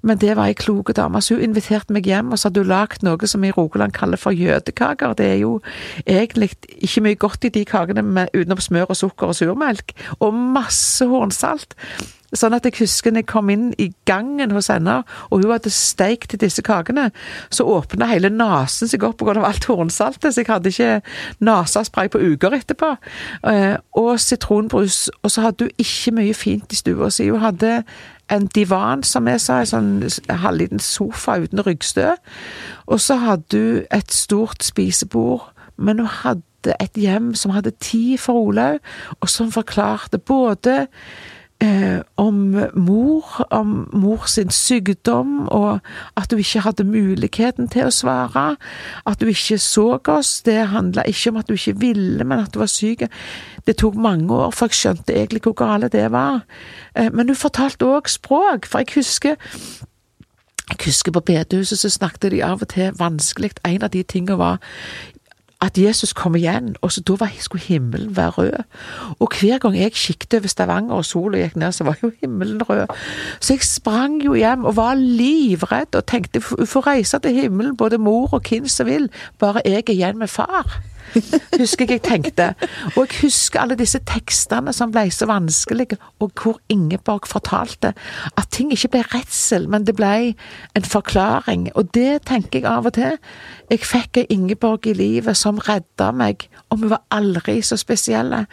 Men det var ei klok dame, så hun inviterte meg hjem, og sa du lagd noe som i Rogaland kaller for jødekaker. Det er jo egentlig ikke mye godt i de kakene utenom smør og sukker og surmelk, og masse hornsalt. Sånn at jeg husker når jeg kom inn i gangen hos henne, og hun hadde steikt disse kakene, så åpna hele nesen seg opp pga. alt hornsaltet, så jeg hadde ikke nesespray på uker etterpå. Eh, og sitronbrus. Og så hadde hun ikke mye fint i stua si. Hun hadde en divan, som jeg sa, en sånn halvliten sofa uten ryggstø. Og så hadde hun et stort spisebord, men hun hadde et hjem som hadde tid for Olaug, og som forklarte både eh, om mor, om mor sin sykdom, og at hun ikke hadde muligheten til å svare. At hun ikke så oss. Det handla ikke om at hun ikke ville, men at hun var syk. Det tok mange år, for jeg skjønte egentlig hvor gale det var. Eh, men hun fortalte òg språk, for jeg husker jeg husker på bedehuset så snakket de av og til vanskelig. En av de tingene var at Jesus kom igjen, og så da var, skulle himmelen være rød. Og hver gang jeg kikket over Stavanger og sola gikk ned, så var jo himmelen rød. Så jeg sprang jo hjem og var livredd og tenkte hun får reise til himmelen, både mor og hvem som vil, bare jeg er igjen med far. Husker jeg jeg tenkte. Og jeg husker alle disse tekstene som ble så vanskelige, og hvor Ingeborg fortalte at ting ikke ble redsel, men det ble en forklaring. Og det tenker jeg av og til. Jeg fikk ei Ingeborg i livet som redda meg, og vi var aldri så spesielle.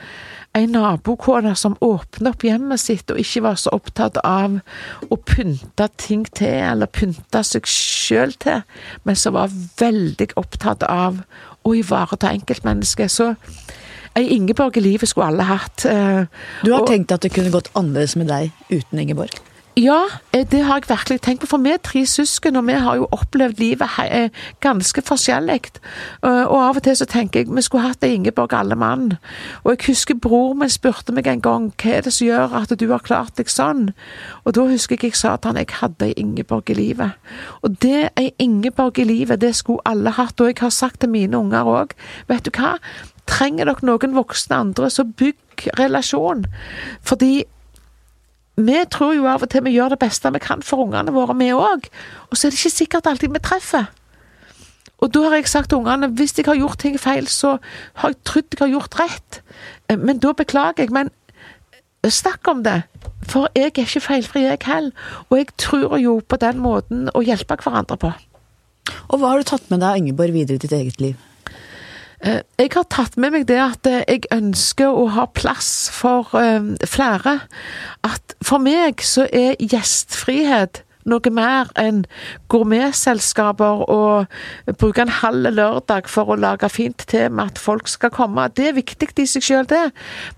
En nabokone som åpnet opp hjemmet sitt og ikke var så opptatt av å pynte ting til, eller pynte seg sjøl til, men som var veldig opptatt av å ivareta enkeltmennesket. Så ei Ingeborg i livet skulle alle hatt. Eh,
du har og, tenkt at det kunne gått annerledes med deg uten Ingeborg?
Ja, eh, det har jeg virkelig tenkt på. For vi er tre søsken, og vi har jo opplevd livet eh, ganske forskjellig. Og av og til så tenker jeg vi skulle hatt ei Ingeborg alle mann. Og jeg husker bror min spurte meg en gang hva er det som gjør at du har klart deg sånn. Og da husker jeg jeg sa til han jeg hadde ei Ingeborg i livet. Og det ei Ingeborg i livet, det skulle alle hatt. Og jeg har sagt til mine unger òg, vet du hva, trenger dere noen voksne andre, så bygg relasjon. Fordi vi tror jo av og til vi gjør det beste vi kan for ungene våre, vi òg. Og så er det ikke sikkert alltid vi treffer. Og da har jeg sagt til ungene hvis jeg har gjort ting feil, så har jeg trodd jeg har gjort rett. Eh, men da beklager jeg. Men eh, snakk om det. For jeg er ikke feilfri, jeg heller. Og jeg tror jo på den måten å hjelpe hverandre på.
Og hva har du tatt med deg Ingeborg videre i ditt eget liv?
Eh, jeg har tatt med meg det at eh, jeg ønsker å ha plass for eh, flere. At for meg så er gjestfrihet noe mer enn gourmetselskaper og bruke en halv lørdag for å lage fint til med at folk skal komme. Det er viktig i seg selv, det.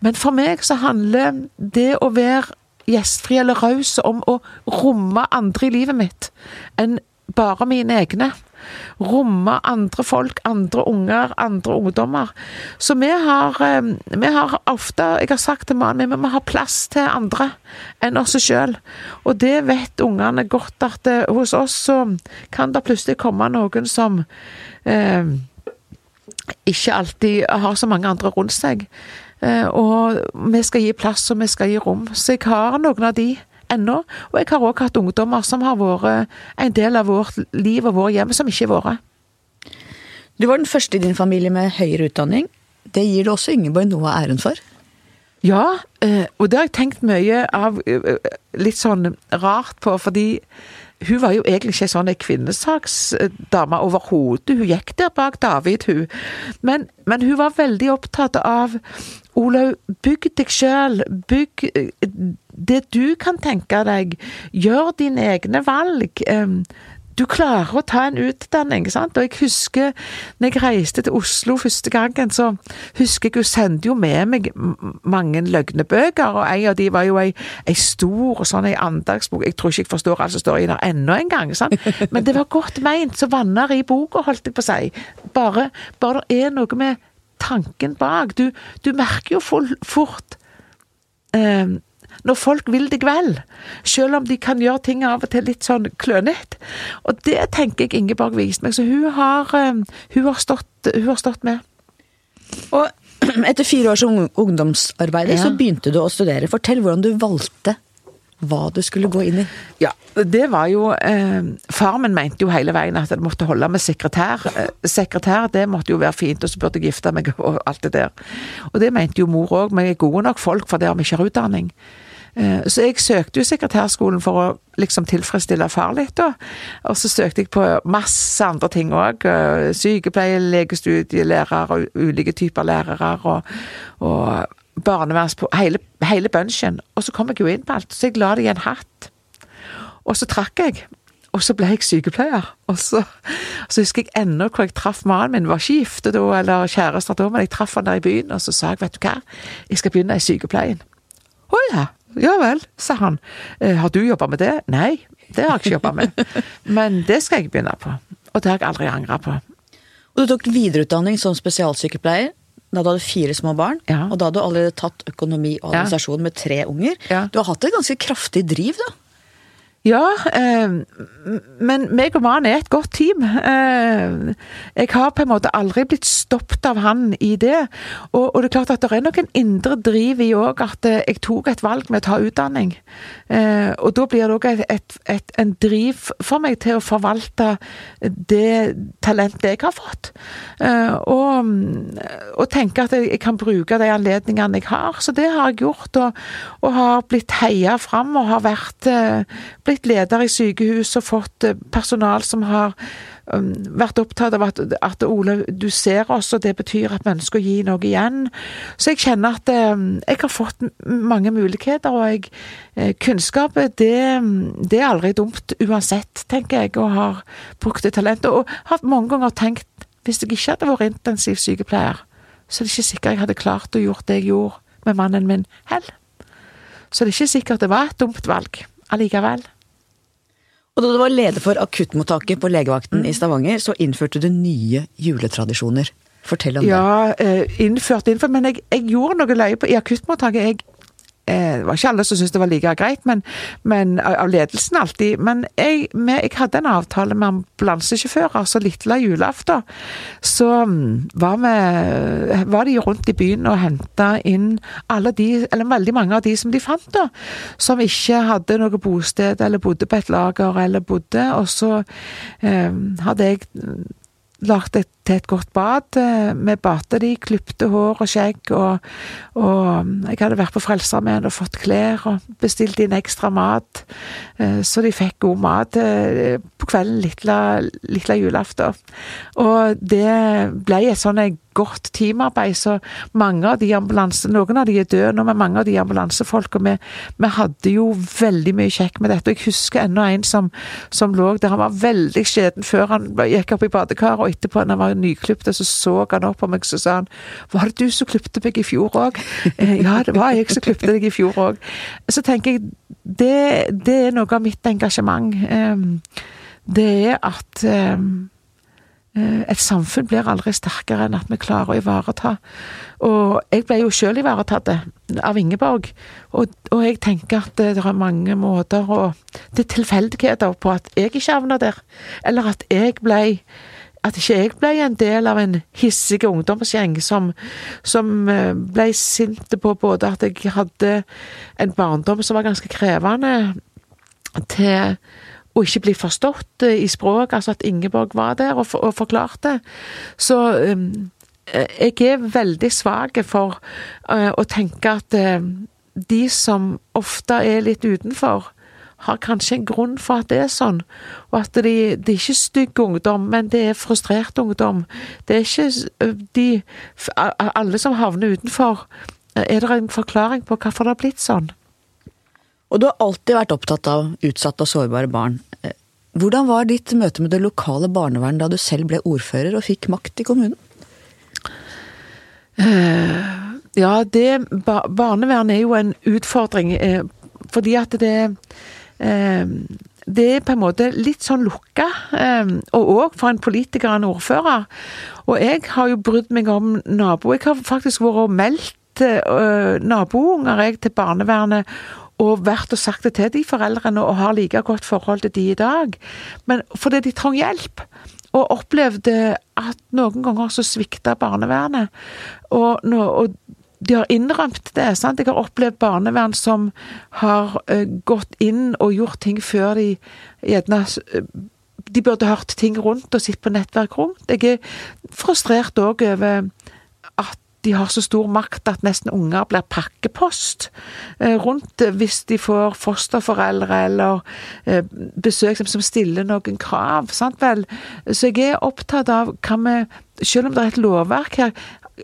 Men for meg så handler det å være gjestfri eller raus om å romme andre i livet mitt enn bare mine egne romme andre folk, andre unger, andre ungdommer. Så vi har, eh, vi har ofte Jeg har sagt til mannen min vi må ha plass til andre enn oss sjøl. Og det vet ungene godt, at det, eh, hos oss så kan det plutselig komme noen som eh, ikke alltid har så mange andre rundt seg. Eh, og vi skal gi plass, og vi skal gi rom. Så jeg har noen av de ennå. Og jeg har òg hatt ungdommer som har vært en del av vårt liv og vårt hjem, som ikke er våre.
Du var den første i din familie med høyere utdanning. Det gir du også Ingeborg noe av æren for?
Ja, eh, og det har jeg tenkt mye av eh, litt sånn rart på, fordi hun var jo egentlig ikke sånn en kvinnesaksdame overhodet. Hun gikk der bak David, hun. Men, men hun var veldig opptatt av Olaug, bygg deg sjøl. Bygg eh, det du kan tenke deg. Gjør dine egne valg. Du klarer å ta en utdanning, sant. Og jeg husker når jeg reiste til Oslo første gangen, så husker jeg hun sendte jo med meg mange løgnebøker, og en av de var jo ei, ei stor sånn ei andagsbok. Jeg tror ikke jeg forstår alt som står i der ennå engang, sant. Men det var godt meint. Så vanner i boka, holdt jeg på å si. Bare, bare det er noe med tanken bak. Du, du merker jo fort eh, når folk vil deg vel, selv om de kan gjøre ting av og til litt sånn klønete. Og det tenker jeg Ingeborg viste meg, så hun har, eh, hun har, stått, hun har stått, med.
Og etter fire års ungdomsarbeid ja. så begynte du å studere. Fortell hvordan du valgte hva du skulle gå inn i?
Ja, det var jo eh, Far min mente jo hele veien at jeg måtte holde med sekretær. Eh, sekretær, det måtte jo være fint, og så burde jeg gifte meg og alt det der. Og det mente jo mor òg, vi er gode nok folk for det om ikke har utdanning. Eh, så jeg søkte jo sekretærskolen for å liksom tilfredsstille far litt, da. Og så søkte jeg på masse andre ting òg. Sykepleie, legestudielærer og ulike typer lærere og, og barneverns på hele, hele bunchen. Og så kom jeg jo inn på alt, så jeg la det i en hatt. Og så trakk jeg. Og så ble jeg sykepleier. Og så, så husker jeg ennå hvor jeg traff mannen min. Var ikke gifte da, eller kjærester da, men jeg traff han der i byen, og så sa jeg, vet du hva, jeg skal begynne i sykepleien. Å ja, ja vel, sa han. «Eh, har du jobba med det? Nei, det har jeg ikke jobba med. Men det skal jeg begynne på. Og det har jeg aldri angra på.
Og du tok videreutdanning som spesialsykepleier da du hadde fire små barn.
Ja.
Og da hadde du allerede tatt økonomi og administrasjon med tre unger.
Ja.
Du har hatt et ganske kraftig driv, da.
Ja, eh, men meg og mannen er et godt team. Eh, jeg har på en måte aldri blitt stoppet av han i det. Og, det er klart at det er nok en indre driv i òg at eh, jeg tok et valg med å ta utdanning. Og da blir det òg en driv for meg til å forvalte det talentet jeg har fått. Og, og tenke at jeg kan bruke de anledningene jeg har. Så det har jeg gjort, og, og har blitt heia fram og har vært blitt leder i sykehus og fått eh, personal som har um, vært opptatt av at, at, Ole, du ser oss, og det betyr at vi ønsker å gi noe igjen. Så jeg kjenner at um, jeg har fått mange muligheter, og jeg, eh, kunnskap det, det, er aldri dumt uansett, tenker jeg, og har brukt det talentet. Og har mange ganger tenkt hvis jeg ikke hadde vært intensivsykepleier, så er det ikke sikkert jeg hadde klart å gjort det jeg gjorde med mannen min heller. Så det er ikke sikkert det var et dumt valg allikevel.
Og da du var leder for akuttmottaket på legevakten i Stavanger, så innførte du nye juletradisjoner. Fortell om
ja, det. Ja, eh, innført, innført. Men jeg, jeg gjorde noe løye på, i akuttmottaket. Jeg det var ikke alle som syntes det var like greit, men, men av ledelsen alltid. Men jeg, med, jeg, hadde en avtale med ambulansesjåfører, så lille julaften så mm, var, vi, var de rundt i byen og henta inn alle de, eller veldig mange av de som de fant, da, som ikke hadde noe bosted, eller bodde på et lager, eller bodde. Og så eh, hadde jeg lagd et, til et godt bad. Eh, vi badet de, klipte hår og skjegg, og, og jeg hadde vært på Frelsesarmeen og fått klær og bestilt inn ekstra mat, eh, så de fikk god mat eh, på kvelden lille, julaften. Og det ble et sånn godt teamarbeid, så mange av de ambulanse, noen av de er døde nå, men mange av de ambulansefolka vi, vi, hadde jo veldig mye kjekk med dette. Og jeg husker enda en som, som lå der, han var veldig skjeden før han gikk opp i badekaret, og etterpå, han var nyklipt, så så han opp på meg, så sa han Var det du som klipte meg i fjor òg? Eh, ja, det var jeg som klipte deg i fjor òg. Så tenker jeg, det, det, er noe av mitt engasjement. Det er at et samfunn blir aldri sterkere enn at vi klarer å ivareta. Og jeg ble jo sjøl ivaretatt av Ingeborg, og, og, jeg tenker at det er mange måter å Det er tilfeldigheter på at jeg ikke havna der, eller at jeg ble at ikke jeg ble en del av en hissig ungdomsgjeng som, som eh, ble sinte på både at jeg hadde en barndom som var ganske krevende, til å ikke bli forstått eh, i språk, altså at Ingeborg var der og, for, og forklarte. Så um, jeg er veldig svak for uh, å tenke at uh, de som ofte er litt utenfor, har kanskje en grunn for at det er sånn. Og at de, det er ikke stygg ungdom, men det er frustrert ungdom. Det er ikke de Alle som havner utenfor, er det en forklaring på hvorfor det har blitt sånn.
Og du har alltid vært opptatt av utsatte og sårbare barn. Hvordan var ditt møte med det lokale barnevernet da du selv ble ordfører og fikk makt i kommunen?
Ja, det Barnevernet er jo en utfordring. Fordi at det det er på en måte litt sånn lukka, ehm, og òg for en politiker og en ordfører. Og jeg har jo brydd meg om naboer. Jeg har faktisk vært og meldt uh, nabounger jeg til barnevernet. Og vært og sagt det til de foreldrene, og har like godt forhold til de i dag. Men fordi de trenger hjelp. Og opplevde at noen ganger så svikta barnevernet. Og, og de har innrømt det. sant? Jeg har opplevd barnevern som har uh, gått inn og gjort ting før de gjerne uh, De burde hørt ting rundt og sett på nettverk rundt. Jeg er frustrert òg over at de har så stor makt at nesten unger blir pakkepost eh, rundt hvis de får fosterforeldre eller eh, besøk som stiller noen krav. sant vel? Så jeg er opptatt av hva vi Selv om det er et lovverk her,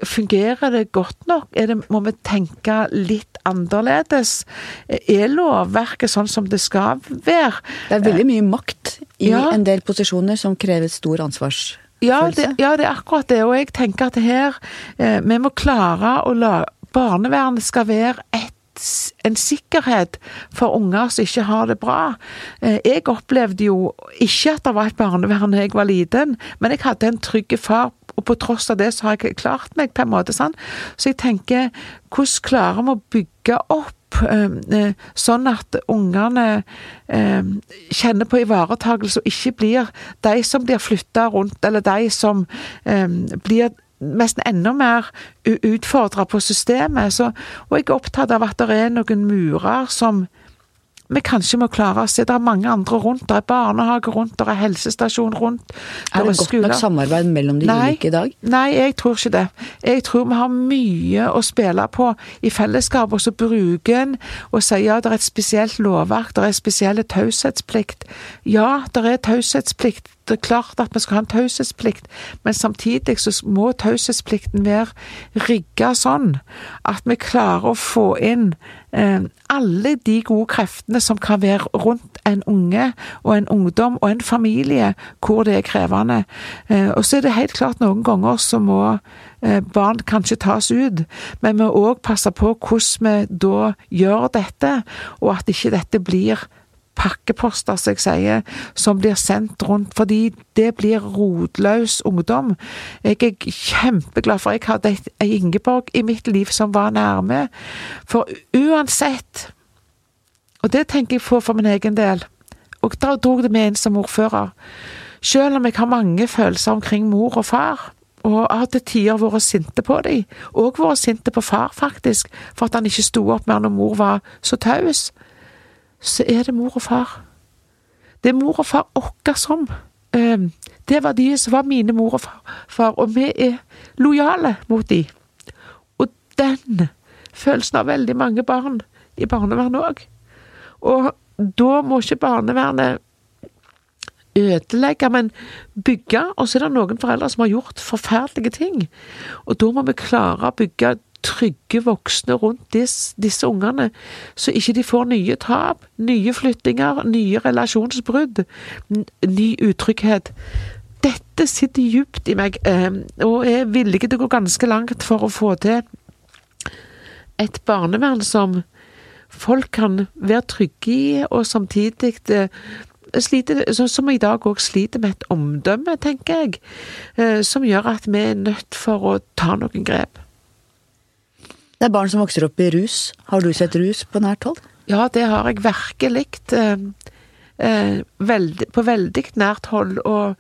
fungerer det godt nok? Det, må vi tenke litt annerledes? Er lovverket sånn som det skal være?
Det er veldig mye makt i ja. en del posisjoner som krever stor ansvars
ja ja, det, er akkurat det. Og jeg tenker at her eh, Vi må klare å la Barnevernet skal være et en sikkerhet for unger som ikke har det bra. Eh, jeg opplevde jo ikke at det var et barnevern da jeg var liten, men jeg hadde en trygg far. Og på tross av det så har jeg klart meg, på en måte. sånn. Så jeg tenker, hvordan klarer vi å bygge opp Eh, eh, sånn at ungene eh, kjenner på ivaretakelse og ikke blir de som blir flytta rundt, eller de som blir nesten enda mer utfordra på systemet. Så, og jeg er opptatt av at det er noen murer som vi kanskje må klare å se. Det er mange andre rundt. Det er barnehage rundt, det er helsestasjon rundt.
Er det godt nok samarbeid mellom de nei, ulike i dag?
Nei, jeg tror ikke det. Jeg tror vi har mye å spille på i fellesskap, og så bruker en og sier ja, det er et spesielt lovverk, det er spesielle taushetsplikt. Ja, det er taushetsplikt det er klart at vi skal ha en taushetsplikt, men samtidig så må taushetsplikten være rigga sånn at vi klarer å få inn eh, alle de gode kreftene som kan være rundt en unge og en ungdom og en familie hvor det er krevende. Eh, og så er det helt klart noen ganger så må eh, barn kanskje tas ut, men vi må òg passe på hvordan vi da gjør dette, og at ikke dette blir pakkeposter, som jeg sier, som blir sendt rundt, fordi det blir rotløs ungdom. Jeg er kjempeglad for jeg hadde ei Ingeborg i mitt liv som var nærme. For uansett, og det tenker jeg på for min egen del, og da dro det med inn som ordfører, selv om jeg har mange følelser omkring mor og far, og har til tider vært sinte på dem, og vært sinte på far, faktisk, for at han ikke sto opp mer når mor var så taus så er det mor og far. Det er mor og far åkka som. Det var de som var mine mor og far, og vi er lojale mot de. Og den følelsen har veldig mange barn i barnevernet òg. Og da må ikke barnevernet ødelegge, men bygge. Og så er det noen foreldre som har gjort forferdelige ting. Og da må vi klare å bygge trygge voksne rundt disse, disse ungene, så ikke de får nye tap, nye flyttinger, nye relasjonsbrudd, ny utrygghet. Dette sitter djupt i meg, og og er villig til å gå ganske langt for å få til et barnevern som folk kan være trygge i, og samtidig eh, sliter, som i dag òg sliter med et omdømme, tenker jeg, eh, som gjør at vi er nødt for å ta noen grep.
Det er barn som vokser opp i rus. Har du sett rus på nært hold?
Ja, det har jeg virkelig. Eh, eh, veldig, på veldig nært hold, og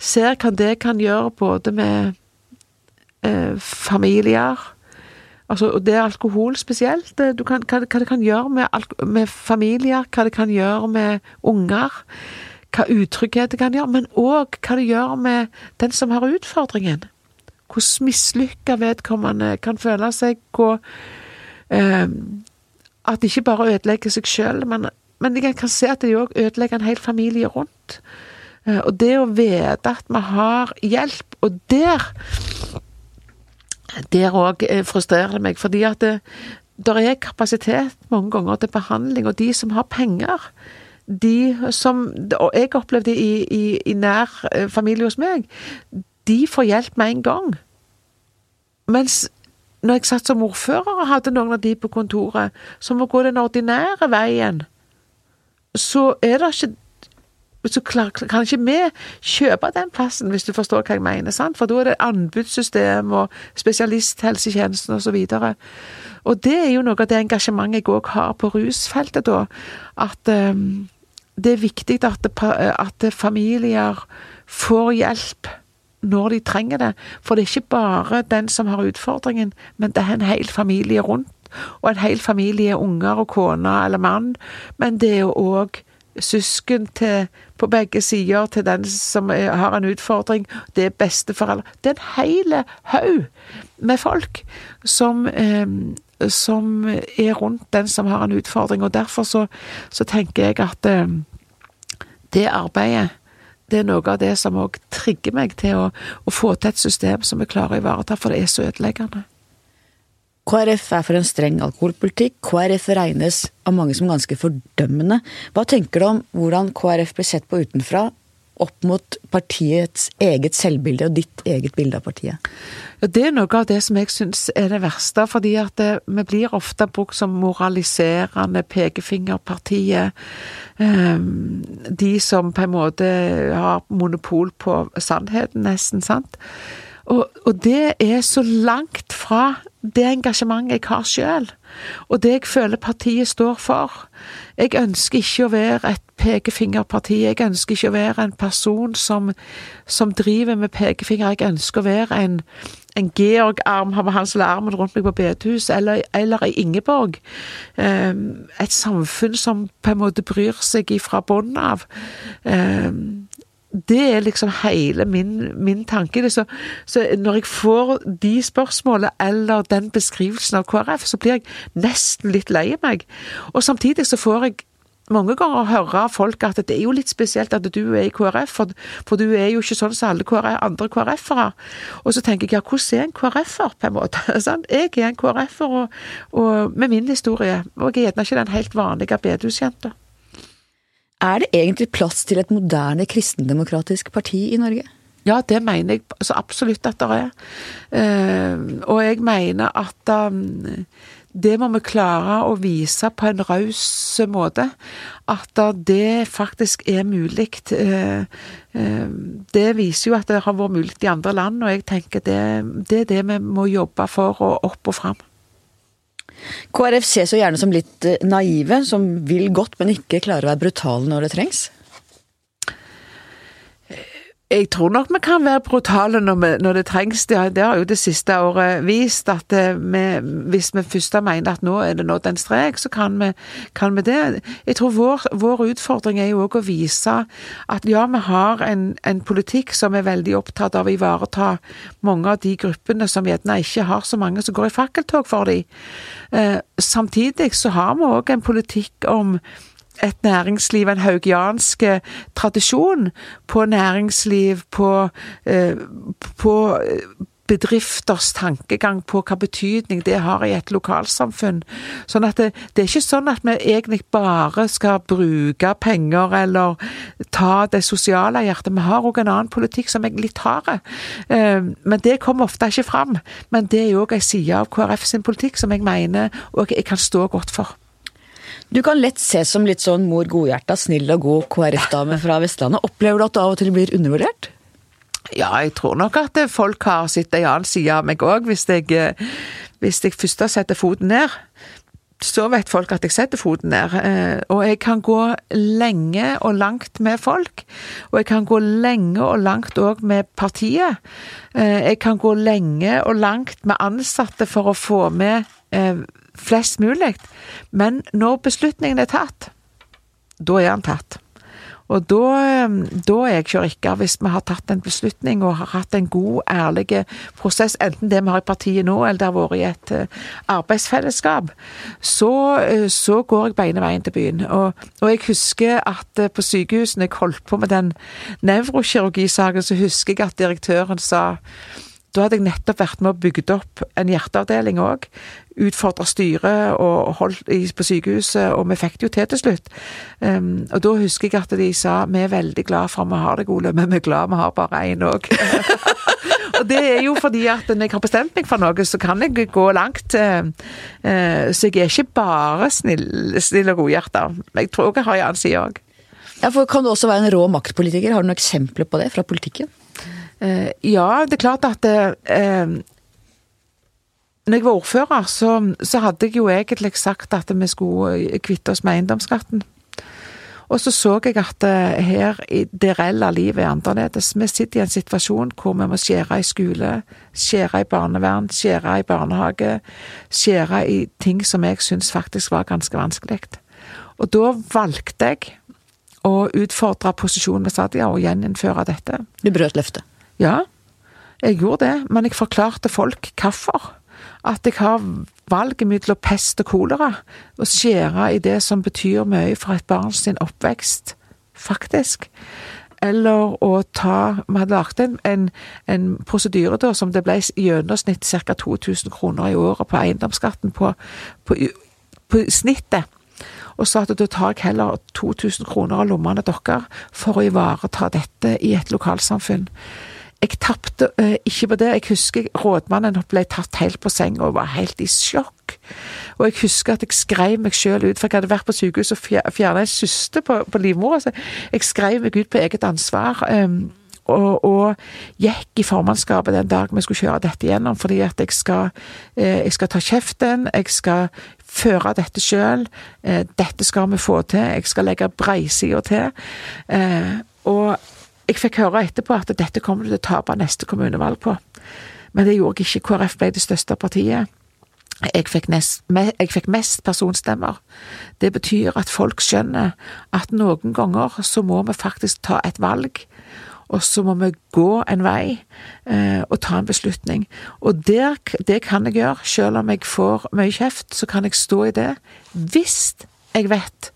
ser hva det kan gjøre både med eh, familier Altså, og det er alkohol spesielt. Kan, hva, hva, det kan gjøre med, med, familier, hva det kan gjøre med unger. Hva utrygghet det kan gjøre, men òg hva det gjør med den som har utfordringen hvordan mislykka vedkommende kan føle seg, hvor eh, at de ikke bare ødelegger seg sjøl, men, men jeg kan se at de òg ødelegger en hel familie rundt. Eh, og det å vite at vi har hjelp, og der Der òg eh, frustrerer det meg, fordi at det, der er kapasitet mange ganger til behandling, og de som har penger de som Og jeg opplevde i, i, i nær eh, familie hos meg de får hjelp med en gang. Mens når jeg satt som ordfører og hadde noen av de på kontoret som må gå den ordinære veien, så er det ikke så kan ikke vi kjøpe den plassen, hvis du forstår hva jeg mener. sant? For da er det anbudssystem og spesialisthelsetjenesten osv. Og, så og det er jo noe av det engasjementet jeg òg har på rusfeltet, da. At um, det er viktig at, at familier får hjelp når de trenger det. For det er ikke bare den som har utfordringen, men det er en hel familie rundt. Og en hel familie, unger og kone eller mann. Men det er òg søsken til, på begge sider til den som er, har en utfordring. Det er besteforeldre. Det er en hel haug med folk som, eh, som er rundt den som har en utfordring. Og derfor så, så tenker jeg at eh, det arbeidet det er noe av det som òg trigger meg til å, å, få til et system som vi klarer å ivareta, for det er så ødeleggende.
KrF er for en streng alkoholpolitikk. KrF regnes av mange som ganske fordømmende. Hva tenker du om hvordan KrF blir sett på utenfra opp mot partiets eget selvbilde og ditt eget bilde av partiet?
Ja, Det er noe av det som jeg syns er det verste. fordi at det, vi blir ofte brukt som moraliserende pekefingerpartiet. Um, de som på en måte har monopol på sannheten, nesten. sant? Og, og, det er så langt fra det engasjementet jeg har sjøl, og det jeg føler partiet står for. Jeg ønsker ikke å være et pekefingerparti, jeg ønsker ikke å være en person som, som driver med pekefinger, jeg ønsker å være en, en Georg-arm, har han som armen rundt meg på bedehuset, eller, eller i Ingeborg. Um, et samfunn som på en måte bryr seg ifra bunnen av. Um, det er liksom hele min, min tanke. Så, så, når jeg får de spørsmålene eller den beskrivelsen av KrF, så blir jeg nesten litt lei meg. Og samtidig så får jeg mange ganger høre folk at det er jo litt spesielt at du er i KrF, for, for du er jo ikke sånn som alle KrF, andre KrF-ere. Og så tenker jeg ja, hvordan er en KrF-er, på en måte? Jeg er en KrF-er og, og, med min historie, og jeg er gjerne ikke den helt vanlige bedehusjenta.
Er det egentlig plass til et moderne kristendemokratisk parti i Norge?
Ja, det mener jeg så absolutt at det er. Uh, og jeg mener at um, det må vi klare å vise på en raus måte. At det faktisk er mulig. Uh, det viser jo at det har vært mulig i andre land, og jeg tenker det, det er det vi må jobbe for, og opp og fram.
KrF ses jo gjerne som litt eh, naive, som vil godt, men ikke klarer å være brutale når det trengs?
Jeg tror nok vi kan være brutale når, vi, når det trengs. Det, det, har jo det siste året vist at eh, vi, hvis vi først ment at nå er det nådd en strek, så kan vi, kan vi, det. Jeg tror vår, vår utfordring er jo òg å vise at ja, vi har en, en, politikk som er veldig opptatt av å ivareta mange av de gruppene som gjerne ikke har så mange som går i fakkeltog for dem. Eh, samtidig så har vi òg en politikk om et næringsliv, en haugiansk eh, tradisjon på næringsliv, på, eh, på eh, bedrifters tankegang på hva betydning det har i et lokalsamfunn. Sånn at det, det, er ikke sånn at vi egentlig bare skal bruke penger eller ta det sosiale hjertet. Vi har òg en annen politikk som er litt hard. Men det kommer ofte ikke fram. Men det er òg en side av KrF sin politikk som jeg mener og jeg kan stå godt for.
Du kan lett se som litt sånn mor godhjerta, snill og god KrF-dame fra Vestlandet. Opplever du at du av og til blir undervurdert?
Ja, jeg tror nok at folk har sett ei annen side av meg òg, hvis, hvis, jeg først setter foten ned. Så vet folk at jeg setter foten ned. Eh, og jeg kan gå lenge og langt med folk. Og jeg kan gå lenge og langt òg med partiet. Eh, jeg kan gå lenge og langt med ansatte for å få med eh, flest mulig. Men når beslutningen er tatt, da er den tatt. Og da, eh, da er jeg rykker, hvis vi har tatt en beslutning og har hatt en god, ærlig prosess, enten det vi har i partiet nå, eller det har vært i et eh, arbeidsfellesskap, så, eh, så går jeg beine veien til byen. Og, og, jeg husker at på sykehusene jeg holdt på med den nevrokirurgisaken, så husker jeg at direktøren sa da hadde jeg nettopp vært med og bygd opp en hjerteavdeling òg. Utfordra styret og holdt på sykehuset, og vi fikk det jo til til slutt. Um, og da husker jeg at de sa vi er veldig glad for at vi har deg, Ole, men vi er glad vi har bare én òg. og det er jo fordi at når jeg har bestemt meg for noe, så kan jeg gå langt. Uh, så jeg er ikke bare snill, snill og godhjerta. Jeg tror jeg har en annen side òg.
Ja, for Kan du også være en rå maktpolitiker? Har du noen eksempler på det fra politikken?
Eh, ja, det er klart at eh, når jeg var ordfører, så, så, hadde jeg jo egentlig sagt at vi skulle kvitte oss med eiendomsskatten. Og så så jeg at eh, her i det reelle livet er annerledes. Vi sitter i en situasjon hvor vi må skjære i skole, skjære i barnevern, skjære i barnehage, skjære i ting som jeg syns faktisk var ganske vanskelig. Og da valgte jeg å utfordre posisjonen med Sadia og gjeninnføre dette.
Du brøt løftet?
Ja, jeg gjorde det, men jeg forklarte folk hvorfor. At jeg har valget mellom pest og kolera, å skjære i det som betyr mye for et barn sin oppvekst, faktisk. Eller å ta Vi hadde laget en, en, en prosedyre da som det ble i gjennomsnitt ca. 2000 kroner i året på eiendomsskatten på, på, på snittet og sa at da tar jeg heller 2000 kroner av lommene deres for å ivareta dette i et lokalsamfunn. Jeg tapte uh, ikke på det. Jeg husker rådmannen ble tatt helt på senga og var helt i sjokk. Og jeg husker at jeg skrev meg sjøl ut, for jeg hadde vært på sykehus og fjerna en syste på, på livmora. Jeg skrev meg ut på eget ansvar. Um, og, og, gikk i formannskapet den dagen vi skulle kjøre dette gjennom, fordi at jeg skal, eh, jeg skal ta kjeften, jeg skal føre dette sjøl, eh, dette skal vi få til, jeg skal legge breisida til. Eh, og jeg fikk høre etterpå at dette kommer du til å tape neste kommunevalg på. Men det gjorde jeg ikke. KrF ble det største partiet. Jeg fikk, nest, jeg fikk, mest personstemmer. Det betyr at folk skjønner at noen ganger så må vi faktisk ta et valg, og så må vi gå en vei eh, og ta en beslutning. Og der, det kan jeg gjøre, selv om jeg får mye kjeft, så kan jeg stå i det. Hvis jeg vet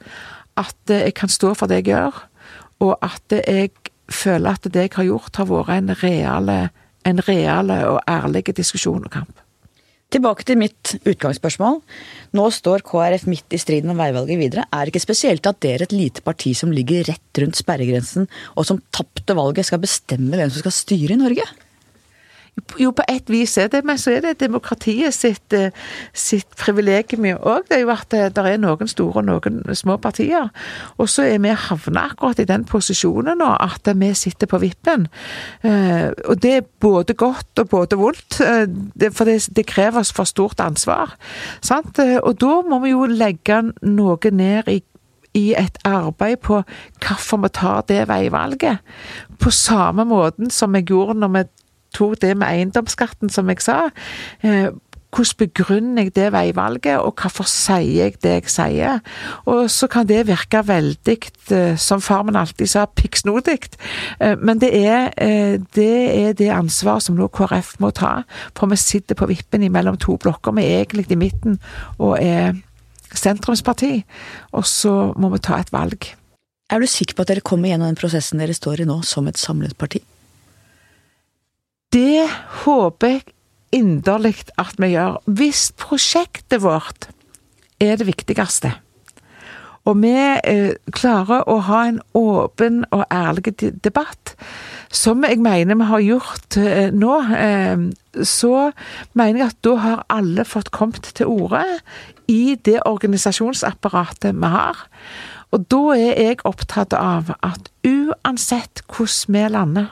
at jeg kan stå for det jeg gjør, og at jeg føler at det jeg har gjort, har vært en reale, en reale og ærlig diskusjon og kamp.
Tilbake til mitt utgangsspørsmål. Nå står KrF midt i striden om veivalget videre. Er det ikke spesielt at dere, et lite parti som ligger rett rundt sperregrensen, og som tapte valget, skal bestemme hvem som skal styre i Norge?
Jo, på et vis er det, men så er det demokratiet sitt, eh, sitt privilegium òg. Det er jo at det, eh, er noen store og noen små partier. Og så er vi havna akkurat i den posisjonen nå at vi sitter på vippen. Eh, og det er både godt og både vondt, for det, det krever oss for stort ansvar. Sant? Og da må vi jo legge noe ned i i et arbeid på hvorfor vi tar det veivalget. På samme måten som jeg gjorde når vi tok det med eiendomsskatten, som jeg sa. Eh, hvordan begrunner jeg det veivalget, og hvorfor sier jeg det jeg sier? Og så kan det virke veldig, eh, som far min alltid sa, pikksnodig, eh, men det er, det er det ansvaret som nå KrF må ta. For vi sitter på vippen mellom to blokker. Vi er egentlig i midten og er sentrumsparti, og så må vi ta et valg.
Er du sikker på at dere kommer gjennom den prosessen dere står i nå, som et samlet parti?
Det håper jeg inderlig at vi gjør. Hvis prosjektet vårt er det viktigste, og vi eh, klarer å ha en åpen og ærlig debatt, som jeg mener vi har gjort eh, nå, eh, så mener jeg at da har alle fått kommet til orde i det organisasjonsapparatet vi har. Og da er jeg opptatt av at uansett hvordan vi lander,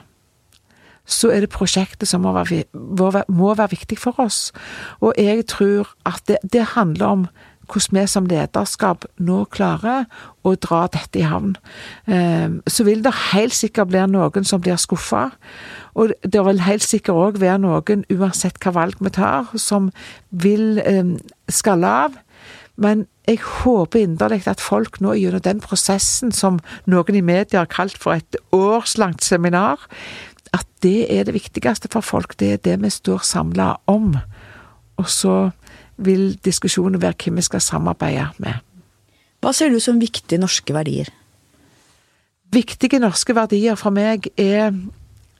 så er det prosjektet som må være, må være, viktig for oss. Og jeg tror at det, det handler om hvordan vi som lederskap nå klarer å dra dette i havn. Ehm, så vil det helt sikkert bli noen som blir skuffa. Og det vil helt sikkert òg være noen, uansett hva valg vi tar, som vil ehm, skalle av. Men jeg håper inderlig at folk nå gjennom den prosessen som noen i media har kalt for et årslangt seminar, at det er det viktigste for folk. Det er det vi står samla om. Og så vil diskusjonen være hvem vi skal samarbeide med.
Hva ser du som viktige norske verdier?
Viktige norske verdier for meg er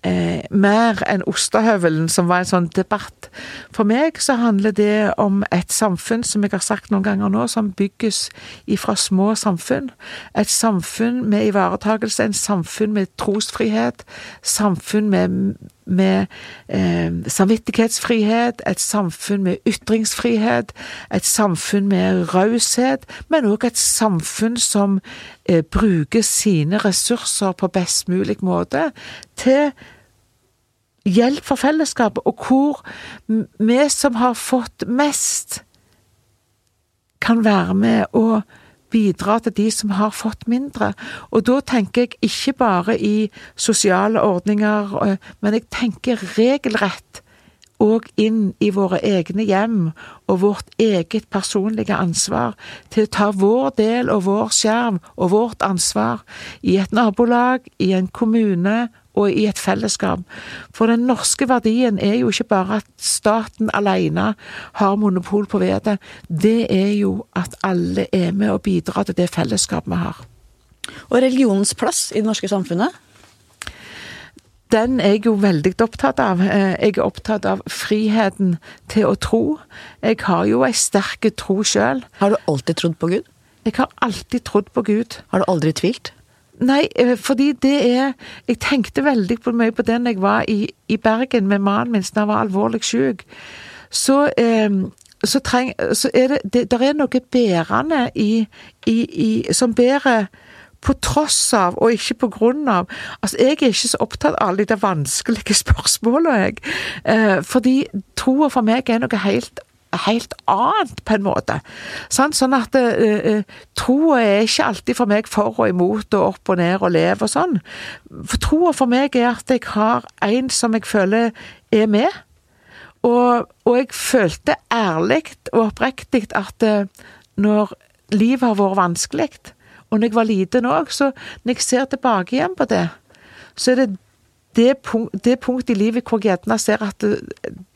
eh, mer enn ostehøvelen, som var en sånn debatt. For meg så handler det om et samfunn, som jeg har sagt noen ganger nå, som bygges ifra små samfunn. Et samfunn med ivaretagelse, en samfunn med trosfrihet, samfunn med, med eh, samvittighetsfrihet, et samfunn med ytringsfrihet, et samfunn med raushet, men òg et samfunn som eh, bruker sine ressurser på best mulig måte til hjelp for fellesskapet, og hvor vi som har fått mest, kan være med og bidra til de som har fått mindre. Og da tenker jeg ikke bare i sosiale ordninger, men jeg tenker regelrett òg inn i våre egne hjem og vårt eget personlige ansvar til å ta vår del og vår skjerv og vårt ansvar i et nabolag, i en kommune og i et fellesskap. For den norske verdien er jo ikke bare at staten alene har monopol på vedet, det er jo at alle er med og bidrar til det fellesskapet vi har.
Og religionens plass i det norske samfunnet?
Den er jeg jo veldig opptatt av. Eh, jeg er opptatt av friheten til å tro. Jeg har jo ei sterk tro sjøl.
Har du alltid trodd på Gud?
Jeg har alltid trodd på Gud.
Har du aldri tvilt?
Nei, eh, fordi det er Jeg tenkte veldig mye på det når jeg var i, i Bergen med mannen min da han var alvorlig syk. Så, eh, så, treng, så er det, det Der er noe bærende i, i, i Som bærer på tross av, og ikke på grunn av. Altså, jeg er ikke så opptatt av alle de vanskelige spørsmålene, jeg. Eh, fordi troa for meg er noe helt helt annet, på en måte. Sånn, at uh, troa er ikke alltid for meg for og imot og opp og ned og lev og sånn. For troa for meg er at jeg har en som jeg føler er med. Og, og jeg følte ærlig og oppriktig at uh, når livet har vært vanskelig, og når jeg var liten òg, så når jeg ser tilbake igjen på det, så er det det, punkt, det punktet i livet hvor gjedna ser at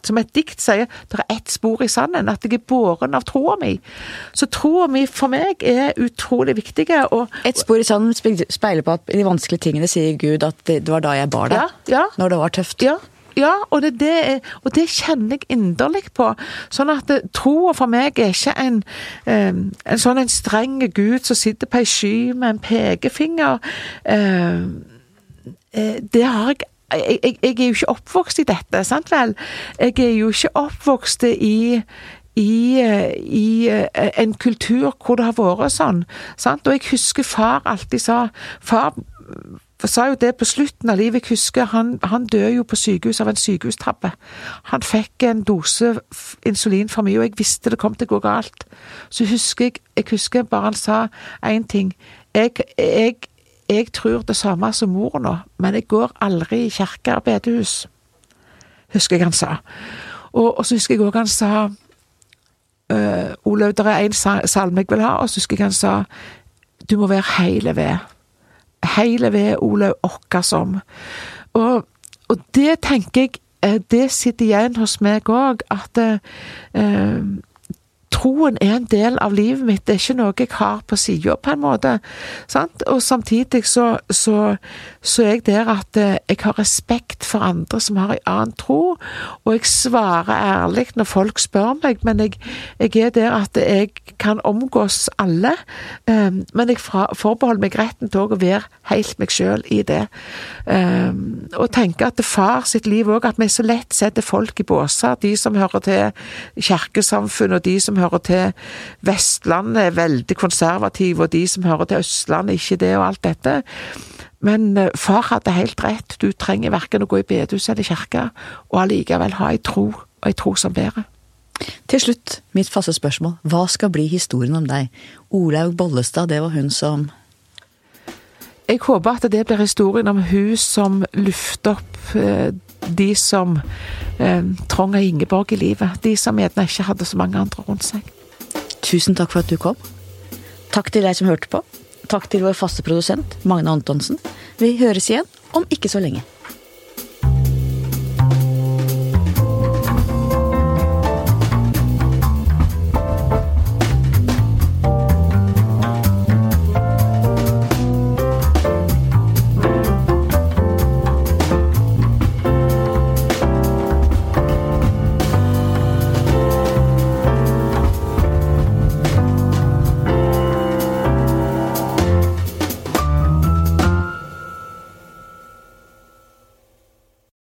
som et dikt sier, det er ett spor i sanden, at jeg er båren av troa mi. Så troa mi for meg er utrolig viktig. Og,
et spor i sanden speiler på at i de vanskelige tingene sier Gud at det, var da jeg bar deg.
Ja, ja.
Når det var tøft.
Ja, ja, og det, det, og det, kjenner jeg inderlig på. Sånn at troa for meg er ikke en, um, en sånn en streng gud som sitter på ei sky med en pekefinger. Um, det har jeg jeg, jeg, jeg, er jo ikke oppvokst i dette, sant vel? Jeg er jo ikke oppvokst i i, i, en kultur hvor det har vært sånn. Sant? Og jeg husker far alltid sa Far sa jo det på slutten av livet. Jeg husker han, han døde jo på sykehus av en sykehustabbe. Han fikk en dose insulin for mye, og jeg visste det kom til å gå galt. Så husker jeg, jeg husker bare han sa én ting. Jeg, jeg jeg tror det samme som mor nå, men jeg går aldri i kirke og bedehus, husker jeg han sa. Og, og så husker jeg òg han sa øh, Olaug, det er en salme jeg vil ha, og så husker jeg han sa du må være heile ved. Heile ved, Olaug, åkka som. Og, og, det tenker jeg, eh, det sitter igjen hos meg òg, at uh, troen er en del av livet mitt, det er ikke noe jeg har på sida, på en måte. Sant? Og samtidig så, så, så, er jeg der at eh, jeg har respekt for andre som har en annen tro, og jeg svarer ærlig når folk spør meg, men jeg, jeg er der at jeg kan omgås alle. Um, men jeg forbeholder meg retten til å være helt meg sjøl i det. Um, og tenke at det far sitt liv òg, at vi så lett setter folk i båser. De som hører til kirkesamfunn, og de som hører til Vestlandet, er veldig konservative, og de som hører til Østlandet, ikke det, og alt dette. Men uh, far hadde helt rett, du trenger verken å gå i bedehus eller kirke, og allikevel ha ei tro, og ei tro som bærer.
Til slutt, mitt faste spørsmål. Hva skal bli historien om deg? Olaug Bollestad, det var hun som
Jeg håper at det blir historien om hun som lufter opp eh, de som eh, trenger Ingeborg i livet. De som gjerne ikke hadde så mange andre rundt seg.
Tusen takk for at du kom. Takk til deg som hørte på. Takk til vår faste produsent, Magne Antonsen. Vi høres igjen om ikke så lenge.